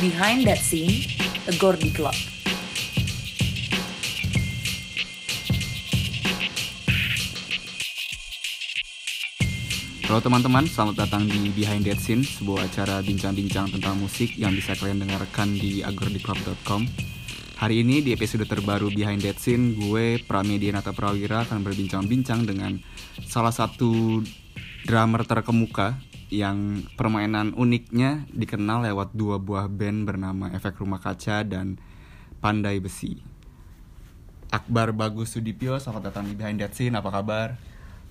Behind That Scene, A Gordy Club. Halo teman-teman, selamat datang di Behind That Scene, sebuah acara bincang-bincang tentang musik yang bisa kalian dengarkan di agordiclub.com. Hari ini di episode terbaru Behind That Scene, gue Pramedia Nata Prawira akan berbincang-bincang dengan salah satu drummer terkemuka yang permainan uniknya dikenal lewat dua buah band bernama Efek Rumah Kaca dan Pandai Besi. Akbar Bagus Sudipyo, selamat datang di Behind That Scene, apa kabar?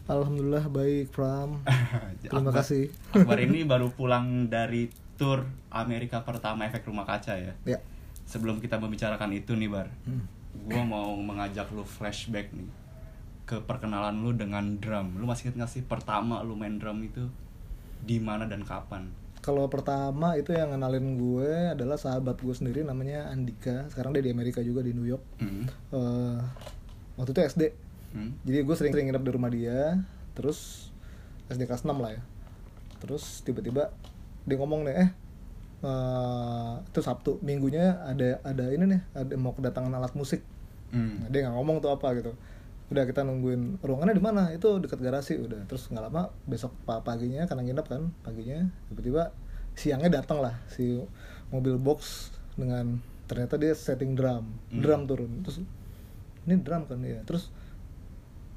Alhamdulillah baik Pram. Terima Akbar- kasih. Akbar ini baru pulang dari tour Amerika pertama efek rumah kaca ya. Ya. Sebelum kita membicarakan itu nih Bar, Hmm. gue mau mengajak lu flashback nih ke perkenalan lu dengan drum. Lu masih ingat gak sih pertama lu main drum itu di mana dan kapan? Kalau pertama itu yang kenalin gue adalah sahabat gue sendiri namanya Andika. Sekarang dia di Amerika juga di New York. Hmm. Eh, waktu itu SD. Hmm. Jadi gue sering-sering nginep di rumah dia. Terus SD kelas 6 lah ya. Terus tiba-tiba dia ngomong nih, eh eh, itu Sabtu, minggunya ada ada ini nih, ada mau kedatangan alat musik. Hmm. Nah, dia nggak ngomong tuh apa gitu udah kita nungguin ruangannya di mana? Itu dekat garasi udah. Terus nggak lama besok pa- paginya karena nginep kan paginya tiba-tiba siangnya datang lah si mobil box dengan ternyata dia setting drum. Hmm. drum turun. Terus ini drum kan? Ya terus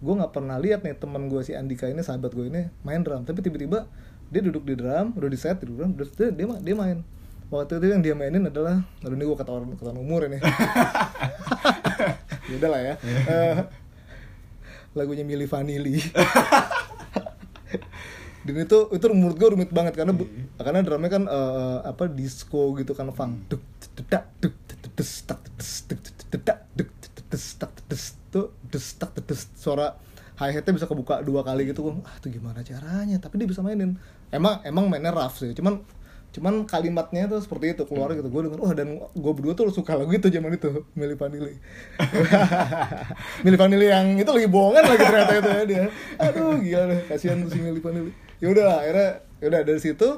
gue nggak pernah lihat nih teman gue si Andika ini sahabat gue ini main drum. Tapi tiba-tiba dia duduk di drum udah di set di drum terus dia dia, dia main. Waktu itu yang dia mainin adalah aduh ini gue ketahuan ketahuan umur ini. Ya udah lah ya lagunya Milli Vanilli. Dan itu itu menurut gue rumit banget karena bu- karena drumnya kan eh, apa disco gitu kan funk. Duk dedak duk des tak des duk dedak duk des tak des tuh des tak des. Suara hi hatnya bisa kebuka dua kali gitu. Gue ah itu gimana caranya? Tapi dia bisa mainin. Emang emang mainnya rough sih. Cuman cuman kalimatnya tuh seperti itu keluar gitu. Gue denger wah dan gue berdua tuh suka lagu itu zaman itu Milli Vanilli. Milli Vanilli yang itu lagi bohongan lagi ternyata itu ya dia. Aduh gila deh kasihan tuh si Milli Vanilli. Ya udah lah, akhirnya ya udah dari situ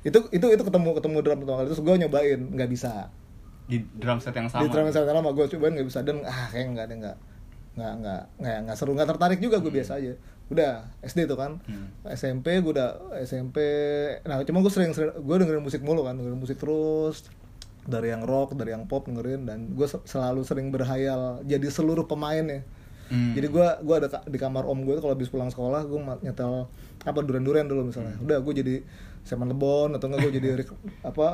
itu itu itu ketemu ketemu drum pertama kali. Terus gue nyobain nggak bisa. Di drum set yang sama. di drum yang sama gue cobain nggak bisa. Dan ah kayak nggak ada nggak nggak nggak nggak nggak seru nggak tertarik juga gue biasa aja udah SD tuh kan. Hmm. SMP gue udah SMP nah cuma gue sering, sering gue dengerin musik mulu kan dengerin musik terus. Dari yang rock dari yang pop dengerin dan gue se- selalu sering berhayal jadi seluruh pemain ya Hmm. jadi gue gua ada di kamar om gue kalau habis pulang sekolah gue nyetel apa duren duren dulu misalnya. Hmm. udah gue jadi Simon Lebon atau enggak gue jadi Rick- apa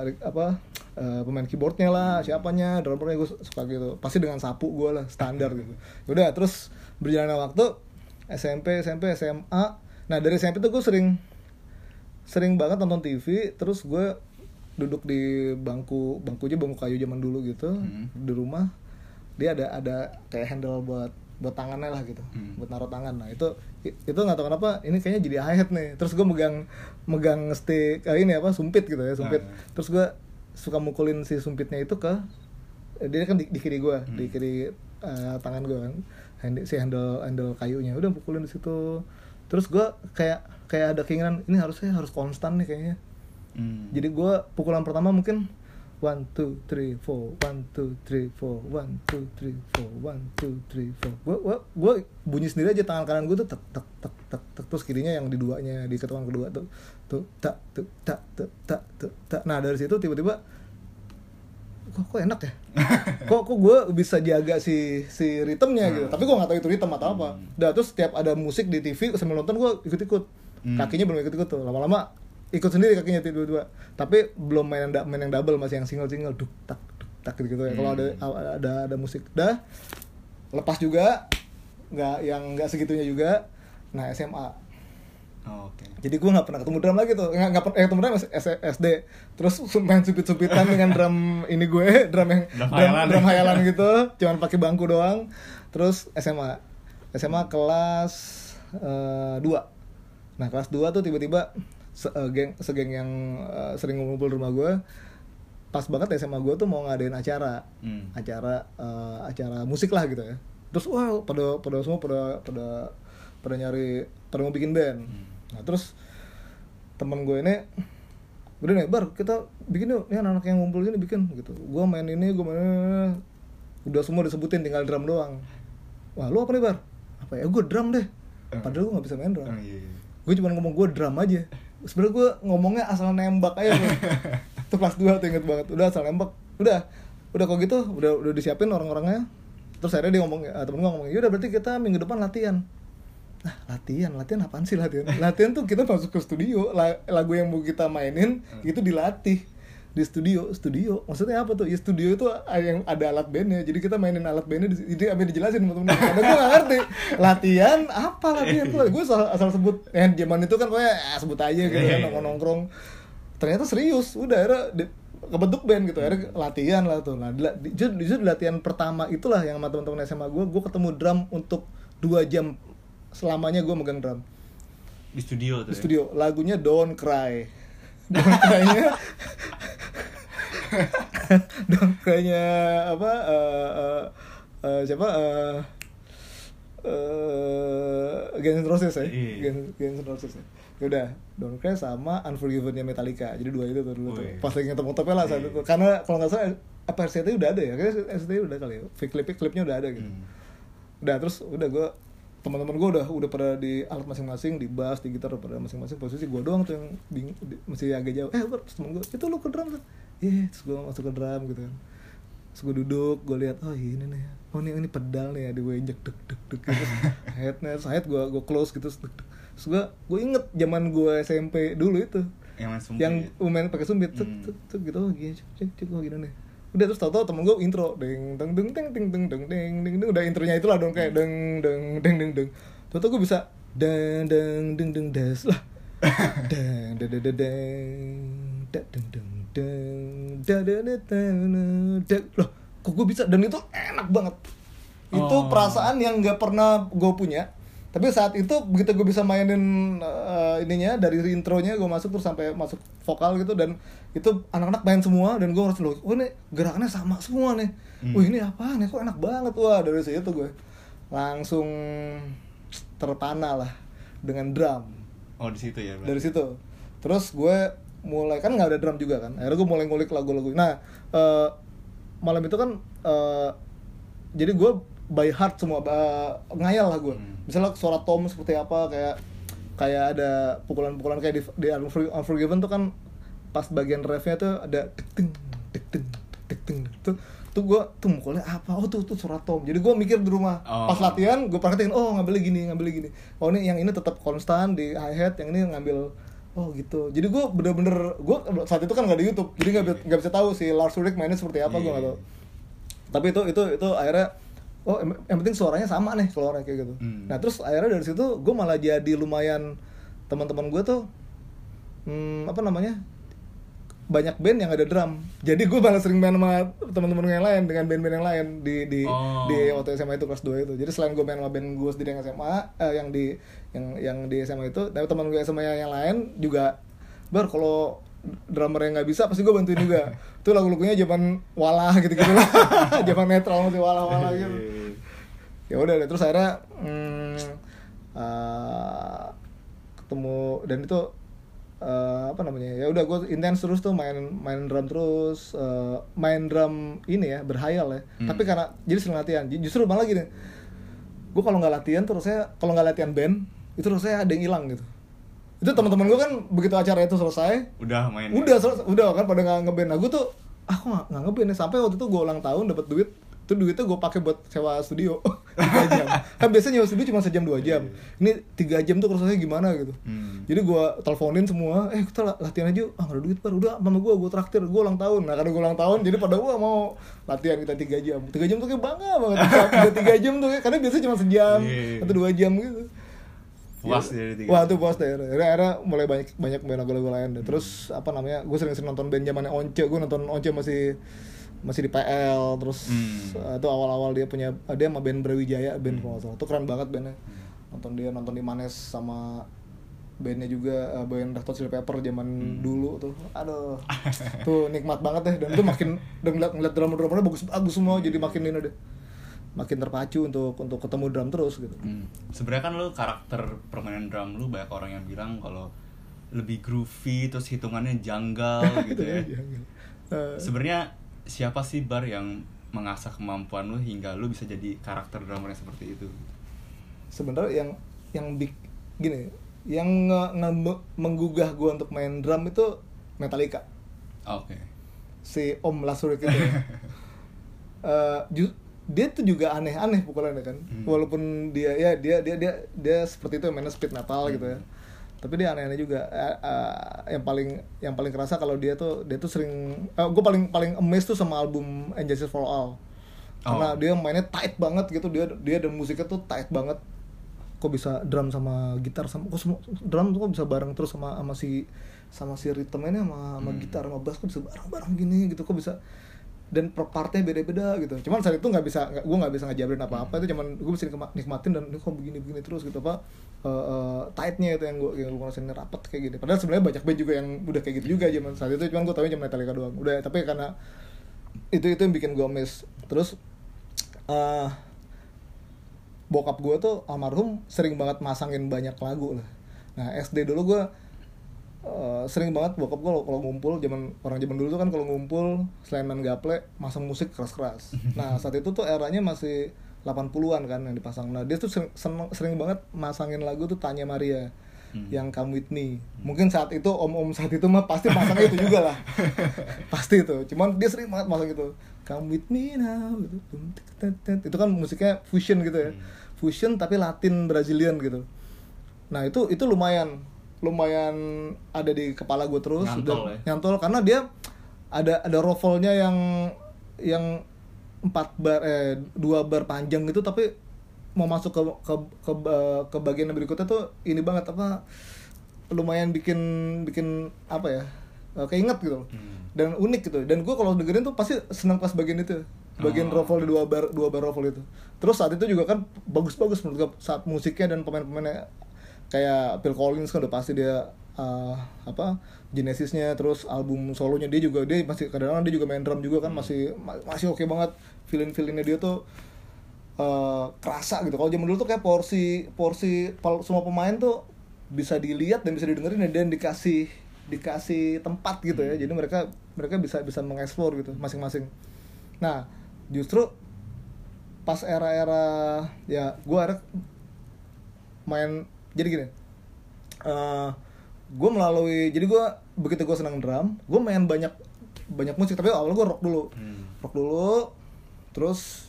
Rick- apa eh, pemain keyboardnya lah siapanya drummernya gue suka gitu. Pasti dengan sapu gue lah standar gitu. Udah terus berjalannya waktu SMP SMP SMA nah dari SMP tuh gue sering sering banget nonton TV terus gue duduk di bangku bangkunya bangku kayu zaman dulu gitu Hmm. di rumah dia ada ada kayak handle buat buat tangannya lah gitu Hmm. buat naruh tangan nah itu itu nggak tahu kenapa ini kayaknya jadi hat nih terus gue megang megang stick eh, ini apa sumpit gitu ya sumpit Ah. terus gue suka mukulin si sumpitnya itu ke dia kan di, di kiri gue Hmm. di kiri eh, tangan gue kan Hand- si handle handle kayunya. Udah pukulin di situ. Terus gue kayak kayak ada keinginan ini harusnya harus konstan nih kayaknya. Hmm. jadi gue pukulan pertama mungkin one two three four one two three four one two three four one two three four. Gue gue gue bunyi sendiri aja tangan kanan gue tuh tek tek tek tek tek. Terus kirinya yang di duanya di ketukan kedua tuh. Tuh tak tuh tak tuh tak tuh tak. Nah dari situ tiba-tiba kok kok enak ya? Kok kok gue bisa jaga si si ritmenya gitu? Tapi gue nggak tahu itu ritme atau apa. Dah terus setiap ada musik di TV sambil nonton gue ikut-ikut. Hmm. kakinya belum ikut-ikut tuh. Lama-lama ikut sendiri kakinya tiba-tiba tapi belum main yang main yang double masih yang single single duk tak duk tak gitu, ya. Kalau ada ada ada musik. Dah lepas juga nggak yang nggak segitunya juga. Nah SMA Oh, Oke. jadi gue nggak pernah ketemu drum lagi tuh. Nggak nggak pernah eh, ketemu drum SD terus main supit supitan dengan drum ini gue drum yang Drum drum, hayalan. drum hayalan gitu. Cuman pakai bangku doang. Terus SMA SMA kelas eh, 2 nah kelas 2 tuh tiba-tiba se eh, geng segeng yang eh, sering ngumpul di rumah gue pas banget SMA gue tuh mau ngadain acara. Hmm. acara acara musik lah gitu ya. Terus wah pada pada semua pada pada pada nyari pada mau bikin band nah terus temen gue ini udah nih bar kita bikin yuk. Ini anak-anak yang ngumpul gini bikin gitu. Gua main ini gua main ini. udah semua disebutin tinggal drum doang. Wah lu apa nih bar? Apa ya gue drum deh. Padahal gue nggak bisa main drum. Oh, iya. gue cuma ngomong gue drum aja. Sebenarnya gue ngomongnya asal nembak aja bro. itu kelas 2 tuh inget banget. Udah asal nembak. Udah udah kok gitu udah udah disiapin orang-orangnya. Terus akhirnya dia ngomong uh, temen gue ngomong yaudah berarti kita minggu depan latihan nah latihan latihan apaan sih latihan? Latihan tuh kita masuk ke studio la- lagu yang mau kita mainin itu dilatih di studio. Studio maksudnya apa tuh? Ya studio itu yang ada alat bandnya jadi kita mainin alat bandnya di- jadi ambil dijelasin sama temen. Karena gue gak ngerti. Latihan apa latihan tuh? Gue asal, asal sebut ya zaman itu kan pokoknya ya, sebut aja gitu kan nongkrong nongkrong ternyata serius udah akhirnya di- kebentuk band gitu akhirnya latihan lah tuh. Nah di, di, justru justru di latihan pertama itulah yang sama teman-teman SMA gue gue ketemu drum untuk dua jam selamanya gue megang drum. Di studio tuh. di ya? studio. Lagunya Don't Cry. Don't Cry-nya Don't Cry-nya apa eh, eh, eh, siapa eh eh, Guns N' Roses ya? Iya. Guns, Guns N' Roses ya? Ya udah Don't Cry sama Unforgiven-nya Metallica. Jadi dua itu tuh dulu tuh. Pas lagi ngetop-ngetopnya lah saat Iya. itu. Karena kalau nggak salah apa RCT udah ada ya? Kayaknya RCT udah kali ya? Klip klipnya udah ada gitu. Hmm. udah terus udah gue teman-teman gue udah udah pada di alat masing-masing di bass di gitar udah pada masing-masing. Posisi gue doang tuh yang bing, di- masih agak jauh. Eh terus temen gue itu lu ke drum tuh? Iya. Terus gue masuk ke drum gitu kan. Terus gue duduk gue lihat oh ini nih. Oh ini ini pedal nih ya di gue injek dek dek dek gitu. Headnya head gue gue close gitu terus gue gue inget zaman gue SMP dulu itu. Yang main sumpit. yang main pakai sumbit cek Hmm. cek cek gitu. Oh gini cek cek cek oh gini nih udah terus tau-tau temen gue intro deng deng deng deng deng deng deng deng deng deng udah intronya itulah dong kayak deng deng deng deng deng tau-tau gue bisa deng deng deng deng des lah deng deng deng deng deng deng deng deng deng deng deng deng deng deng loh kok gue bisa dan itu enak banget itu Oh. perasaan yang nggak pernah gue punya tapi saat itu begitu gue bisa mainin eh, ininya dari intronya gue masuk terus sampai masuk vokal gitu dan itu anak-anak main semua dan gue harus loh oh ini gerakannya sama semua nih Hmm. wih ini apa nih kok enak banget wah dari situ gue langsung terpana lah dengan drum Oh, di situ ya. berarti. dari situ terus gue mulai kan nggak ada drum juga kan akhirnya gue mulai ngulik lagu-lagu nah eh, malam itu kan eh, jadi gue by heart semua eh, ngayal lah gue Hmm. misalnya suara tom seperti apa kayak kayak ada pukulan-pukulan kayak di, di Unfor- Unforgiven tuh kan pas bagian refnya tuh ada ting ting tek ting tuh tuh gue tuh mukulnya apa? Oh tuh tuh suara tom. Jadi gue mikir di rumah. Oh. pas latihan gue praktekin oh ngambilnya gini ngambilnya gini. Oh ini yang ini tetap konstan di hi hat yang ini ngambil oh gitu. Jadi gue bener-bener gue saat itu kan nggak di YouTube. Jadi nggak bi- nggak bisa tahu si Lars Ulrich mainnya seperti apa gue Iya. nggak tahu. Tapi itu itu itu akhirnya oh yang, penting suaranya sama nih keluarnya kayak gitu Hmm. nah terus akhirnya dari situ gue malah jadi lumayan teman-teman gue tuh hmm, apa namanya banyak band yang ada drum jadi gue malah sering main sama teman-teman yang lain dengan band-band yang lain di di Oh. di waktu SMA itu kelas 2 itu jadi selain gue main sama band gue sendiri yang SMA eh, yang di yang yang di SMA itu tapi teman gue SMA yang, yang lain juga bar kalau drummer yang nggak bisa pasti gue bantuin juga. Itu lagu-lagunya zaman walah gitu gitu lah. Zaman netral masih walah-walah gitu. ya udah deh terus akhirnya hmm, eh, ketemu dan itu eh, apa namanya ya udah gue intens terus tuh main main drum terus eh, main drum ini ya berhayal ya. Hmm. tapi karena jadi sering latihan. Ju- justru malah gini gue kalau nggak latihan terus saya kalau nggak latihan band itu terus saya ada yang hilang gitu itu teman-teman gue kan begitu acara itu selesai Udah main. udah selesai udah kan pada nggak ngeband. Nah gue tuh ah kok nggak- ngeband ya? Sampai waktu itu gue ulang tahun dapat duit. Itu duitnya gue pakai buat sewa studio. Tiga jam. Kan biasanya nyewa studio cuma sejam dua jam. Ini tiga jam tuh prosesnya gimana gitu. Hmm. jadi gue teleponin semua eh kita la- latihan aja ah nggak ada duit baru udah mama gue gue traktir. Gue ulang tahun. Nah karena gue ulang tahun jadi pada gue mau latihan kita tiga jam. Tiga jam tuh kayak bangga banget. Udah tiga jam tuh kayak- karena biasanya cuma sejam Iya. atau dua jam gitu Puas Ya, dari tiga Wah tuh puas deh. Akhirnya, mulai banyak banyak main lagu-lagu lain deh. Terus apa namanya? Gue sering-sering nonton band zamannya Once. Gue nonton Once masih masih di PL. Terus Hmm. eh, itu awal-awal dia punya dia sama band Brawijaya band kalau nggak salah. Itu keren banget bandnya. Nonton dia nonton di Manes sama bandnya juga eh, band Red Hot Chili Pepper zaman dulu tuh. Aduh. tuh nikmat banget deh dan itu makin dan ngeliat ngeliat drummer-drummernya bagus-bagus semua jadi makin ini deh. Makin terpacu untuk untuk ketemu drum terus gitu. Hmm. Sebenarnya kan lu karakter permainan drum lu banyak orang yang bilang kalau lebih groovy terus hitungannya janggal gitu ya. Eh, sebenarnya siapa sih bar yang mengasah kemampuan lu hingga lu bisa jadi karakter drummer yang seperti itu? Sebenarnya yang yang big gini yang nge- nge- menggugah gue untuk main drum itu Metallica. Oke. Si Om Lasurik itu. Eh, ju- dia tuh juga aneh-aneh pukulannya kan. Hmm. walaupun dia ya dia dia dia dia seperti itu mainnya speed metal gitu ya. Tapi dia aneh-aneh juga. Eh, eh, yang paling yang paling kerasa kalau dia tuh dia tuh sering gue paling paling amazed tuh sama album And Justice for All. Karena Oh. dia mainnya tight banget gitu. Dia dia dan musiknya tuh tight banget. Kok bisa drum sama gitar sama kok semua drum tuh kok bisa bareng terus sama sama si sama si ritmenya sama sama Hmm. gitar sama bass kok bisa bareng-bareng gini gitu. Kok bisa dan per partnya beda-beda gitu. Cuman saat itu nggak bisa gue nggak bisa ngajarin apa-apa itu cuman gue nikma- nikmatin dan ini kok begini-begini terus gitu apa eh, eh, tightnya itu yang gue yang gue ngerasain rapet kayak gini. Padahal sebenarnya banyak band juga yang udah kayak gitu juga zaman saat itu cuman gue tahu cuma Metallica doang. Udah tapi karena itu itu yang bikin gue miss. Terus eh bokap gue tuh almarhum sering banget masangin banyak lagu lah. Nah SD dulu gue eh, sering banget bokap gue kalau ngumpul zaman orang zaman dulu tuh kan kalau ngumpul selain main gaple masang musik keras-keras. Nah saat itu tuh eranya masih 80-an kan yang dipasang. Nah dia tuh sering, seneng- sering banget masangin lagu tuh Tanya Maria Hmm. yang Come With Me. Mungkin saat itu om-om saat itu mah pasti pasang itu juga lah. Pasti itu. Cuman dia sering banget masang itu. Come With Me Now gitu. Itu kan musiknya fusion gitu ya. Hmm. fusion tapi Latin Brazilian gitu. Nah itu itu lumayan lumayan ada di kepala gue terus Nyantol Dan- ya? nyantol karena dia ada ada ruffle-nya yang yang empat bar eh dua bar panjang gitu tapi mau masuk ke ke ke, eh, ke bagian yang berikutnya tuh ini banget apa lumayan bikin bikin apa ya eh, keinget gitu. Hmm. dan unik gitu dan gue kalau dengerin tuh pasti senang pas bagian itu bagian Oh. ruffle di dua bar dua bar ruffle itu terus saat itu juga kan bagus-bagus menurut gue saat musiknya dan pemain-pemainnya kayak Phil Collins kan udah pasti dia eh, apa Genesisnya terus album solonya dia juga dia masih kadang-kadang dia juga main drum juga kan masih ma- masih oke banget feeling feelingnya dia tuh eh, kerasa gitu. Kalau zaman dulu tuh kayak porsi porsi semua pemain tuh bisa dilihat dan bisa didengerin dan dikasih dikasih tempat gitu ya. Jadi mereka mereka bisa bisa mengeksplor gitu masing-masing. Nah justru pas era-era ya gue main jadi gini eh gue melalui jadi gue begitu gue senang drum gue main banyak banyak musik tapi awalnya gue rock dulu. Hmm. rock dulu terus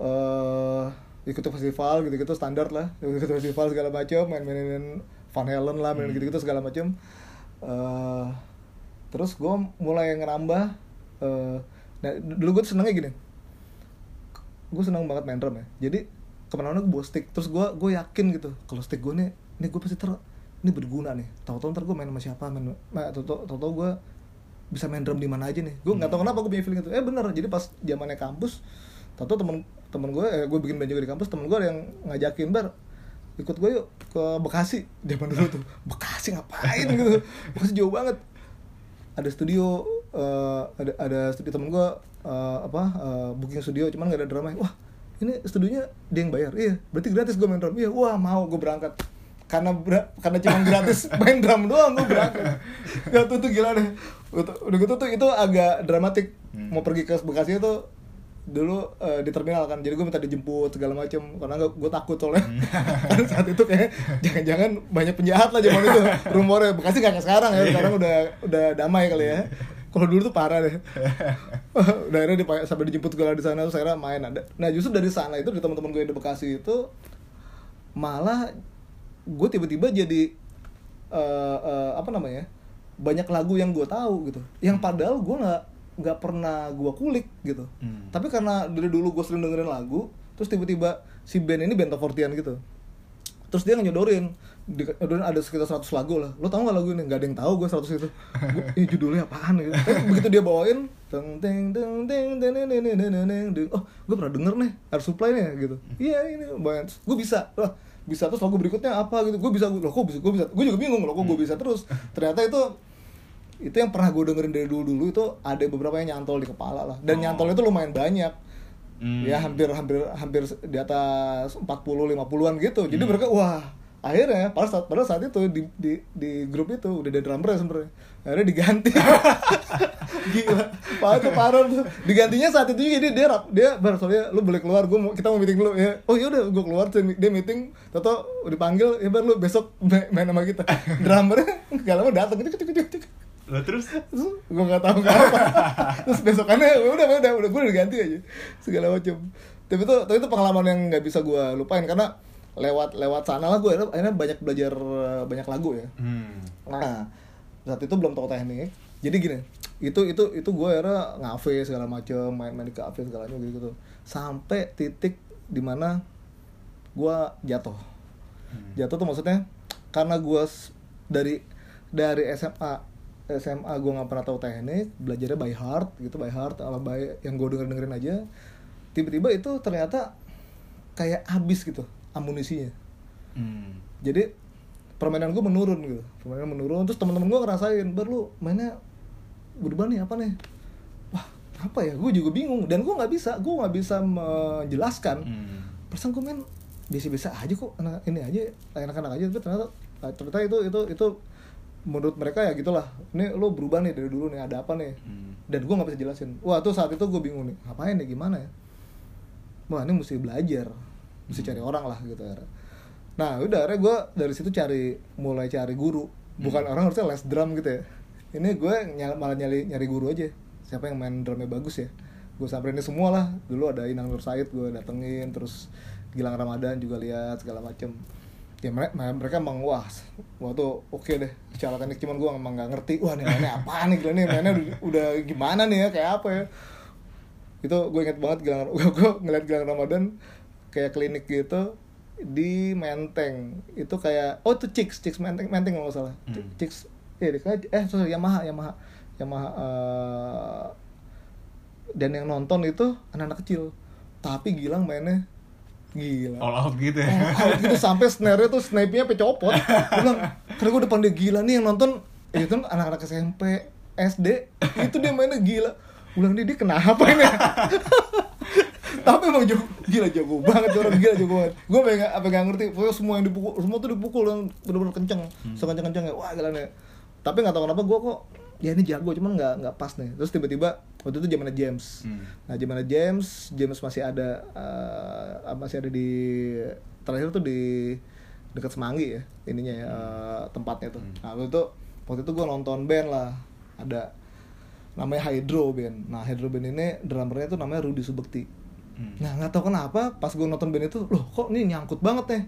eh ikut festival gitu-gitu standar lah. Ikut festival segala macam main-mainin Van Halen lah main gitu-gitu segala macam eh terus gue mulai ngerambah eh nah, dulu gue senengnya gini. Gue seneng banget main drum ya. Jadi ke mana-mana gue bawa stick. Terus gue gue yakin gitu kalau stick gue nih ini gue pasti ter ini berguna nih. Tahu-tahu ntar gue main sama siapa main tahu-tahu tahu-tahu gue bisa main drum di mana aja nih. Gue nggak tahu kenapa gue punya feeling itu. Eh bener. Jadi pas zamannya kampus tahu-tahu temen temen gue eh, gue bikin band juga di kampus temen gue ada yang ngajakin bar ikut gue yuk ke Bekasi. Zaman dulu tuh Bekasi ngapain? Gitu. Bekasi jauh banget. Ada studio eh, ada ada studio temen gue eh, apa eh, booking studio cuman gak ada drama wah ini studionya dia yang bayar. Iya berarti gratis gue main drum. Iya wah mau gue berangkat. Karena karena cuma gratis main drum doang gue berangkat. Ya tuh tuh gila deh. Udah- gitu tuh itu agak dramatik. Hmm. mau pergi ke Bekasi itu dulu eh, di terminal kan. Jadi gue minta dijemput segala macem. Karena gue takut soalnya. Kan saat itu kayak jangan-jangan banyak penjahat lah zaman itu. Rumornya Bekasi gak kayak sekarang ya. Sekarang udah udah damai kali ya kalau dulu tuh parah deh. Akhirnya dipakai sampai dijemput segala di sana akhirnya main. Ada nah justru dari sana itu dari teman-teman gue yang di Bekasi itu malah gue tiba-tiba jadi eh, eh, apa namanya banyak lagu yang gue tahu gitu. Yang padahal gue nggak nggak pernah gue kulik gitu. Hmm. tapi karena dari dulu gue sering dengerin lagu terus tiba-tiba si band ini band 40 gitu terus dia nyodorin di, ada sekitar 100 lagu lah lo tau gak lagu ini nggak ada yang tahu gue 100 itu Gua, ini judulnya apaan gitu tapi begitu dia bawain teng teng teng teng teng teng teng teng teng teng teng oh gue pernah denger nih air supply nih gitu iya ini banyak gue bisa lah bisa terus lagu berikutnya apa gitu gue bisa loh kok bisa gue bisa gue juga bingung loh kok gue bisa terus ternyata itu itu yang pernah gue dengerin dari dulu dulu itu ada beberapa yang nyantol di kepala lah dan Oh. nyantol itu lumayan banyak Hmm. ya hampir hampir hampir di atas 40 50-an gitu jadi mereka wah akhirnya pada saat pada saat itu di di, di grup itu udah ada drummer sebenarnya. Akhirnya diganti. Gila. Parah tuh parah tuh. Digantinya saat itu juga dia dia rap- dia bar soalnya lu boleh keluar gua mau, kita mau meeting dulu ya. Oh yaudah gua keluar dia dia meeting toto dipanggil ya bar lu besok main, sama kita. Drummernya gak lama datang gitu gitu gitu Lah terus? Terus gue nggak tahu nggak apa terus besokannya "Ya udah udah udah gue udah ganti aja. Segala macam tapi itu tapi itu pengalaman yang nggak bisa gue lupain karena lewat lewat sana lah gue akhirnya banyak belajar eh, banyak lagu ya. Hmm. nah saat itu belum tahu teknik. Jadi gini itu itu itu gue akhirnya ngafe segala macam main-main di kafe segala macam gitu, gitu sampai titik di mana gue jatuh. Jatuh tuh maksudnya karena gue dari dari SMA SMA gue nggak pernah tahu teknik belajarnya by heart gitu by heart apa by yang gue denger dengerin aja. Tiba-tiba itu ternyata kayak habis gitu amunisinya. Hmm. jadi permainan gue menurun gitu. Permainan menurun terus teman-teman gue ngerasain ber lu mainnya berubah nih apa nih? Wah apa ya? Gue juga bingung. Dan gue nggak bisa gue nggak bisa menjelaskan. Hmm. perasaan gue main biasa-biasa aja kok anak ini aja enak-enak aja. Tapi ternyata ternyata itu itu itu menurut mereka ya gitulah. Ini lo berubah nih dari dulu nih ada apa nih? Hmm. dan gue nggak bisa jelasin. Wah tuh saat itu gue bingung nih ngapain nih? Gimana ya? Wah ini mesti belajar mesti cari orang lah gitu akhirnya. nah udah akhirnya gue dari situ cari mulai cari guru. Bukan orang harusnya les drum gitu ya. Ini gue nyal- malah nyari nyari guru aja. Siapa yang main drumnya bagus ya? Gue samperin ini semua lah. Dulu ada Inang Nur Said gue datengin terus Gilang Ramadan juga lihat segala macem. Ya mereka, mereka emang wah wah tuh oke deh. Secara teknik cuman gue emang nggak ngerti wah nih mainnya apa nih gila nih? Mainnya udah, udah gimana nih ya? Kayak apa ya? Itu gue inget banget Gilang gue, gue ngeliat Gilang Ramadan kayak klinik gitu di Menteng itu kayak oh itu Chicks Chicks Menteng Menteng kalau nggak salah Hmm. Chicks eh di- eh sorry Yamaha Yamaha Yamaha eh, dan yang nonton itu anak-anak kecil tapi Gilang mainnya gila All out gitu ya. Oh, out gitu sampai snare-nya tuh snipe-nya sampai copot. Bilang, karena gue depan dia gila nih yang nonton itu kan anak-anak SMP, SD, itu dia mainnya gila. Gue bilang dia, dia kenapa ini? Tapi emang jago, gila jago banget orang gila jago banget. Gue pengen apa nggak ngerti, pokoknya semua yang dipukul, semua tuh dipukul yang bener-bener kenceng, sekenceng-kenceng ya, wah gila nih. Tapi nggak tahu kenapa gue kok ya ini jago cuman nggak nggak pas nih terus tiba-tiba waktu itu zamannya James Hmm. Nah, zamannya James, James masih ada eh, masih ada di terakhir tuh di dekat Semanggi ya ininya ya eh, tempatnya tuh. Nah, waktu itu waktu itu gue nonton band lah. Ada namanya Hydro Band. Nah, Hydro Band ini drummernya tuh namanya Rudy Subekti. Hmm. Nah, nggak tahu kenapa pas gue nonton band itu, loh kok ini nyangkut banget nih.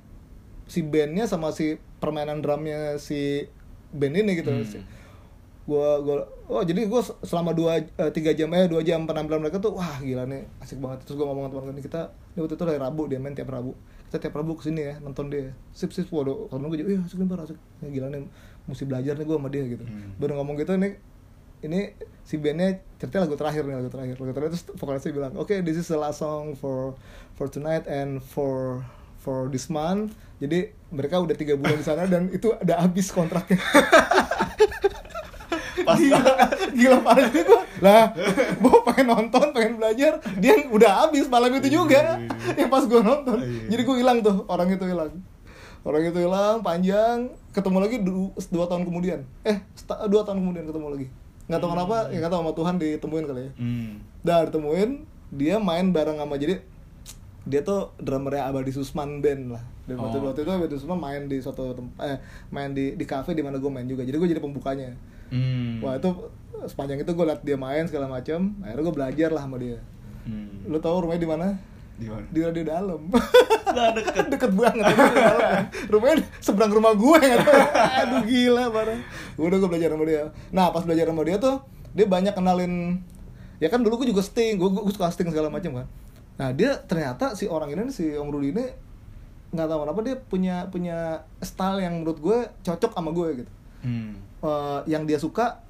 Si bandnya sama si permainan drumnya si band ini gitu. Hmm. Gua gua oh jadi gua selama dua eh, tiga jam eh dua jam penampilan mereka tuh wah gila nih asik banget terus gua ngomong sama teman gue kita ini waktu itu hari Rabu dia main tiap Rabu kita tiap Rabu ke sini ya nonton dia sip sip waduh kalau gue juga iya asik nih asik Ya, gila nih mesti belajar nih gua sama dia gitu Hmm. baru ngomong gitu nih ini si bandnya cerita lagu terakhir nih lagu terakhir lagu terakhir terus vokalisnya bilang oke this is the last song for for tonight and for for this month jadi mereka udah tiga bulan di sana dan itu udah habis kontraknya Pas gila, gila parah gua. Lah, gua pengen nonton, pengen belajar, dia udah habis malam itu juga. Yang pas gua nonton. Iya. Jadi gua hilang tuh, orang itu hilang. Orang itu hilang, panjang, ketemu lagi du- dua tahun kemudian. Eh, dua tahun kemudian ketemu lagi. Nggak tahu kenapa, ya nggak tahu sama Tuhan ditemuin kali ya. Hmm. Dah ditemuin, dia main bareng sama jadi dia tuh drummernya Abadi Susman band lah. Dan waktu, Oh. waktu itu Abadi Susman main di suatu tempat, eh main di di cafe di mana gue main juga. Jadi gue jadi pembukanya. Hmm. Wah itu sepanjang itu gue liat dia main segala macam. Akhirnya gue belajar lah sama dia. Hmm. Lu tahu rumahnya di mana? Di mana? Di radio dalam. Nah, deket. deket banget radio dalam. Rumahnya seberang rumah gue tahu. Aduh gila parah. Udah gue belajar sama dia. Nah pas belajar sama dia tuh dia banyak kenalin. Ya kan dulu gue juga sting, gue, gue suka sting segala macam kan. Nah dia ternyata si orang ini si Om Rudi ini nggak tahu kenapa dia punya punya style yang menurut gue cocok sama gue gitu. Hmm. eh, yang dia suka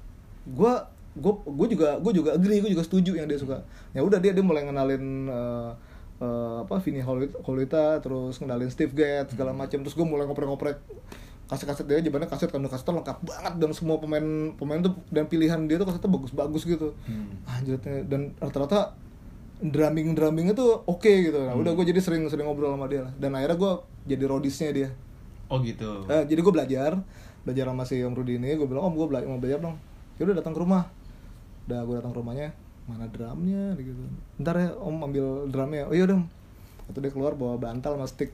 gue gue gue juga gue juga agree gue juga setuju yang dia suka ya udah dia dia mulai ngenalin eh, eh, apa Vinny Hol- Holita terus ngenalin Steve Gadd segala macam terus gue mulai ngoprek-ngoprek kaset-kaset dia jadinya kaset kan kaset lengkap banget dan semua pemain pemain tuh dan pilihan dia tuh kasetnya bagus-bagus gitu. Hmm. dan rata-rata drumming drummingnya tuh oke gitu. Nah udah gue jadi sering sering ngobrol sama dia lah. Dan akhirnya gue jadi rodisnya dia. Oh gitu. Eh, jadi gue belajar belajar sama si Om Rudi ini gue bilang om gue bela mau belajar dong. Ya udah datang ke rumah. Udah gue datang ke rumahnya mana drumnya gitu. Ntar ya om ambil drumnya. Oh iya dong. Waktu dia keluar bawa bantal sama stick.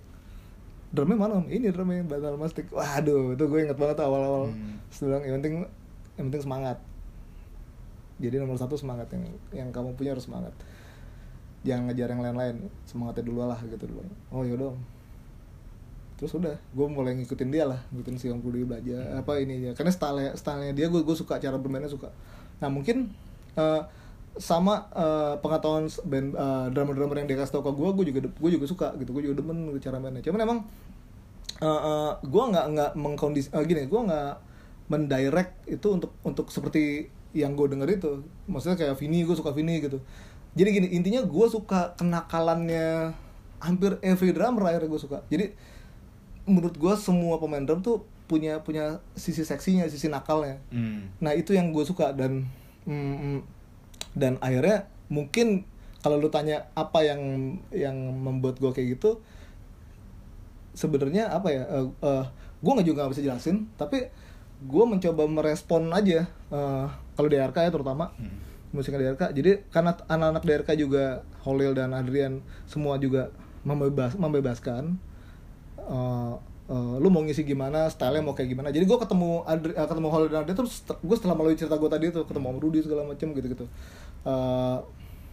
Drumnya mana om? Ini drumnya bantal sama stick. Waduh itu gue inget banget awal-awal. Hmm. Bilang yang penting yang penting semangat. Jadi nomor satu semangat yang yang kamu punya harus semangat. Jangan ngejar yang lain-lain semangatnya dulu lah gitu dulu oh yaudah om terus udah gue mulai ngikutin dia lah ngikutin si Om Budi belajar apa ini ya karena style stylenya dia gue gue suka cara bermainnya suka. Nah mungkin eh, sama eh, pengetahuan band eh, drummer-drummer yang dia kasih tau ke gue gue juga gue juga suka gitu gue juga demen cara mainnya. Cuman emang uh, gue nggak nggak mengkondisi eh, gini gue nggak mendirect itu untuk untuk seperti yang gue denger itu. Maksudnya kayak Vini gue suka Vini gitu. Jadi gini intinya gue suka kenakalannya hampir every drummer akhirnya gue suka. Jadi menurut gue semua pemain drum tuh punya punya sisi seksinya sisi nakalnya. Hmm. Nah itu yang gue suka dan mm, mm, dan akhirnya mungkin kalau lu tanya apa yang yang membuat gue kayak gitu sebenarnya apa ya? Uh, gue nggak juga nggak bisa jelasin, tapi gue mencoba merespon aja eh, kalau DRK ya terutama Hmm. musiknya DRK. Jadi karena anak-anak DRK juga Holil dan Adrian semua juga membebas membebaskan. eh, eh, lu mau ngisi gimana, stylenya mau kayak gimana. Jadi gue ketemu Adri, eh, ketemu Holil dan Adrian terus gue setelah melalui cerita gue tadi tuh ketemu Om Rudy segala macem gitu-gitu. Eh,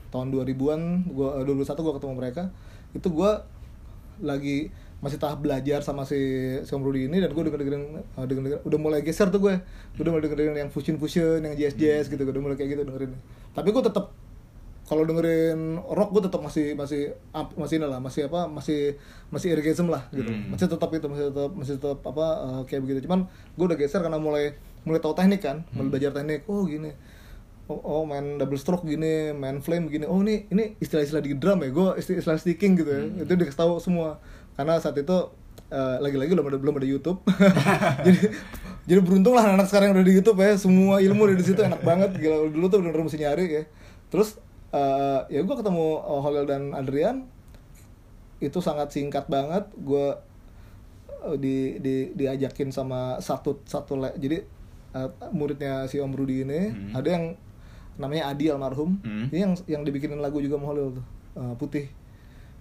tahun 2000-an, gua eh, 2001 gue ketemu mereka. Itu gue lagi masih tahap belajar sama si si Om Rudy ini dan gue denger dengerin uh, denger, udah mulai geser tuh gue udah mulai dengerin yang fusion fusion yang jazz jazz gitu udah mulai kayak gitu dengerin tapi gue tetap kalau dengerin rock gue tetap masih masih up- masih ini lah masih apa masih masih irgasm lah gitu. Hmm. masih tetap itu masih tetap masih tetap apa uh, kayak begitu. Cuman gue udah geser karena mulai mulai tahu teknik kan mulai belajar teknik oh gini. Oh, oh main double stroke gini main flame gini. Oh ini ini istilah-istilah di drum ya gue istilah, istilah sticking gitu ya. Itu dikasih tahu semua. Karena saat itu eh, lagi-lagi belum ada belum ada YouTube. Jadi jadi beruntung lah anak sekarang yang udah di YouTube ya. Semua ilmu ada di situ enak banget. Gila dulu tuh bener-bener mesti nyari ya. Terus eh, ya gue ketemu eh, Holil dan Adrian. Itu sangat singkat banget. Gue di, di diajakin sama satu satu le- jadi eh, muridnya si Om Rudi ini Hmm. ada yang namanya Adi almarhum. Hmm. ini yang yang dibikinin lagu juga sama Holil tuh. Eh, putih.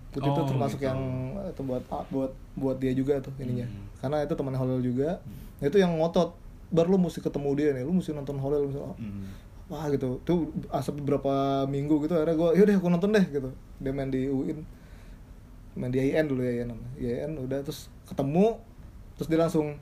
Putih itu Oh, termasuk gitu. yang eh, itu buat ah, buat buat dia juga tuh ininya. Hmm. karena itu teman Holil juga. Itu yang ngotot. Baru lu mesti ketemu dia nih. Lu mesti nonton Holil mesti- Hmm. Wah gitu. Tuh asap beberapa minggu gitu akhirnya gue yaudah aku nonton deh gitu. Dia main di UIN main di IAIN dulu ya namanya. IAIN udah terus ketemu terus dia langsung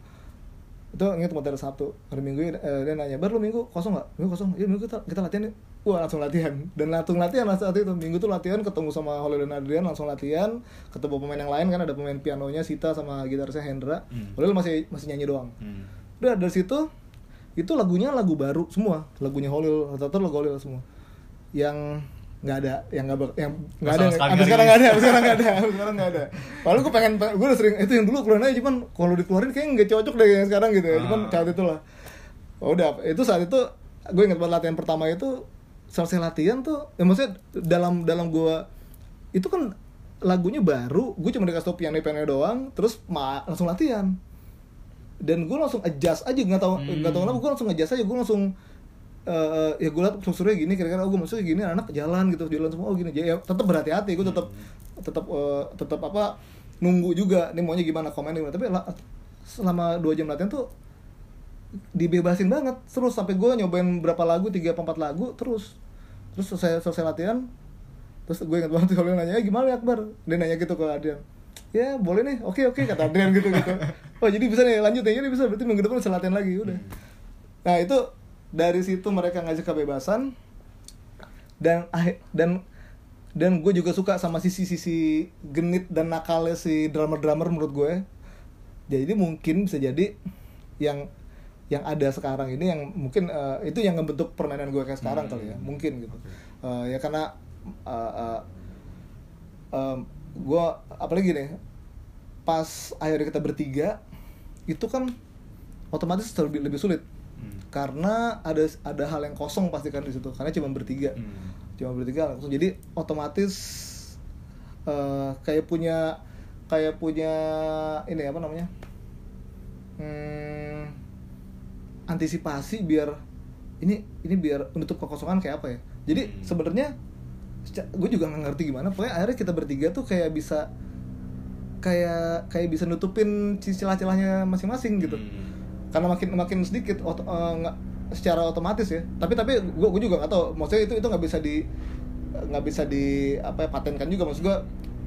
itu inget materi Sabtu. Hari Minggu eh, dia nanya baru lu minggu kosong nggak? Minggu kosong. Iya minggu kita, kita latihan yuk. Wah langsung latihan. Dan langsung latihan saat itu. Minggu tuh latihan ketemu sama Holil dan Adrian langsung latihan. Ketemu pemain yang lain kan ada pemain pianonya Sita sama gitarisnya Hendra. Hmm. Masih masih nyanyi doang. Hmm. udah dari situ itu lagunya lagu baru semua. Lagunya Holil rata-rata lagu Holil semua. Yang nggak ada yang nggak yang nggak ada sampai sekarang nggak ada sampai sekarang nggak ada sampai sekarang nggak ada. Padahal gue pengen gue udah sering itu yang dulu keluarin aja cuman kalau dikeluarin kayaknya nggak cocok deh yang sekarang gitu ya. Cuman Ah. saat itu lah oh, udah. Itu saat itu gue ingat banget latihan pertama itu selesai latihan tuh ya maksudnya dalam dalam gue itu kan lagunya baru gue cuma dikasih tau piano piano doang terus ma langsung latihan dan gue langsung adjust aja nggak tahu nggak tahu kenapa gue langsung adjust aja gue langsung eh, ya gue liat strukturnya gini kira-kira oh gue maksudnya gini anak jalan gitu jalan semua oh gini. Ya tetap berhati-hati gue tetap tetap eh, tetap apa nunggu juga nih maunya gimana komen gimana. Tapi la- selama dua jam latihan tuh dibebasin banget terus sampai gue nyobain berapa lagu tiga empat lagu terus terus selesai selesai latihan terus gue ingat banget kalau nanya "Eh, gimana ya Akbar? Dia nanya gitu ke Adrian. Ya boleh nih oke oke kata Adrian gitu gitu oh jadi bisa nih lanjut ya. Jadi bisa berarti minggu depan bisa latihan lagi udah. Nah itu dari situ mereka ngasih kebebasan. Dan dan dan gue juga suka sama sisi-sisi genit dan nakalnya si drummer-drummer menurut gue jadi mungkin bisa jadi yang yang ada sekarang ini yang mungkin eh, itu yang ngebentuk permainan gue kayak sekarang kali ya. Mungkin gitu. Eh, ya karena eh, eh, em, gue apalagi nih pas akhirnya kita bertiga itu kan otomatis lebih lebih sulit Hmm. karena ada ada hal yang kosong pasti kan di situ karena cuma bertiga Hmm. cuma bertiga langsung jadi otomatis eh, kayak punya kayak punya ini apa namanya hmm, antisipasi biar ini ini biar menutup kekosongan kayak apa ya jadi Hmm. sebenarnya gue juga nggak ngerti gimana pokoknya akhirnya kita bertiga tuh kayak bisa kayak kayak bisa nutupin celah-celahnya masing-masing gitu. Hmm. karena makin makin sedikit oto- eh, nggak secara otomatis ya. Tapi tapi gue gue juga tahu. Maksudnya itu itu nggak bisa di nggak bisa di apa ya, patenkan juga. Maksud gue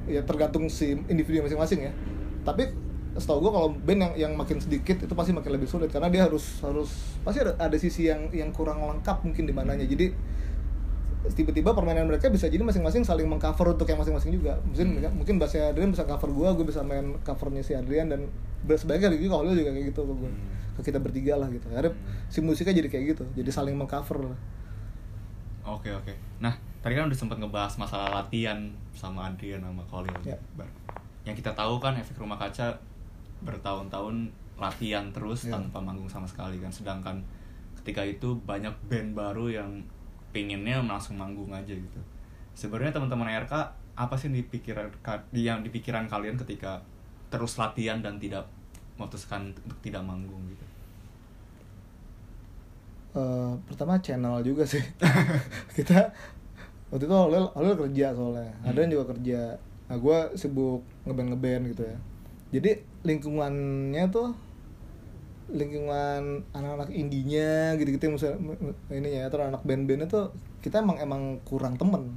ya tergantung si individu masing-masing ya. Tapi setahu gue kalau band yang yang makin sedikit itu pasti makin lebih sulit. Karena dia harus harus pasti ada ada sisi yang yang kurang lengkap mungkin di mananya. Jadi tiba-tiba permainan mereka bisa jadi masing-masing saling mengcover untuk yang masing-masing juga mungkin mungkin bassnya Adrian bisa cover gue gue bisa main covernya si Adrian dan sebaliknya juga kalau juga kayak gitu ke gue ke kita bertiga lah gitu akhirnya si musiknya jadi kayak gitu jadi saling mengcover lah Oke oke. Nah tadi kan udah sempat ngebahas masalah latihan sama Adrian sama Khalil. Ya. Yang kita tahu kan efek rumah kaca bertahun-tahun latihan terus Ya. tanpa manggung sama sekali kan. Sedangkan ketika itu banyak band baru yang pinginnya langsung manggung aja gitu. Sebenarnya teman-teman RK apa sih yang dipikiran yang dipikiran kalian ketika terus latihan dan tidak memutuskan untuk tidak manggung gitu? Eh, pertama channel juga sih. Kita waktu itu Holil Holil kerja soalnya. Adrian juga kerja. Nah gue sibuk ngeband ngeband gitu ya. Jadi lingkungannya tuh lingkungan anak-anak indinya gitu-gitu misalnya ini ya atau anak band-bandnya tuh kita emang emang kurang temen.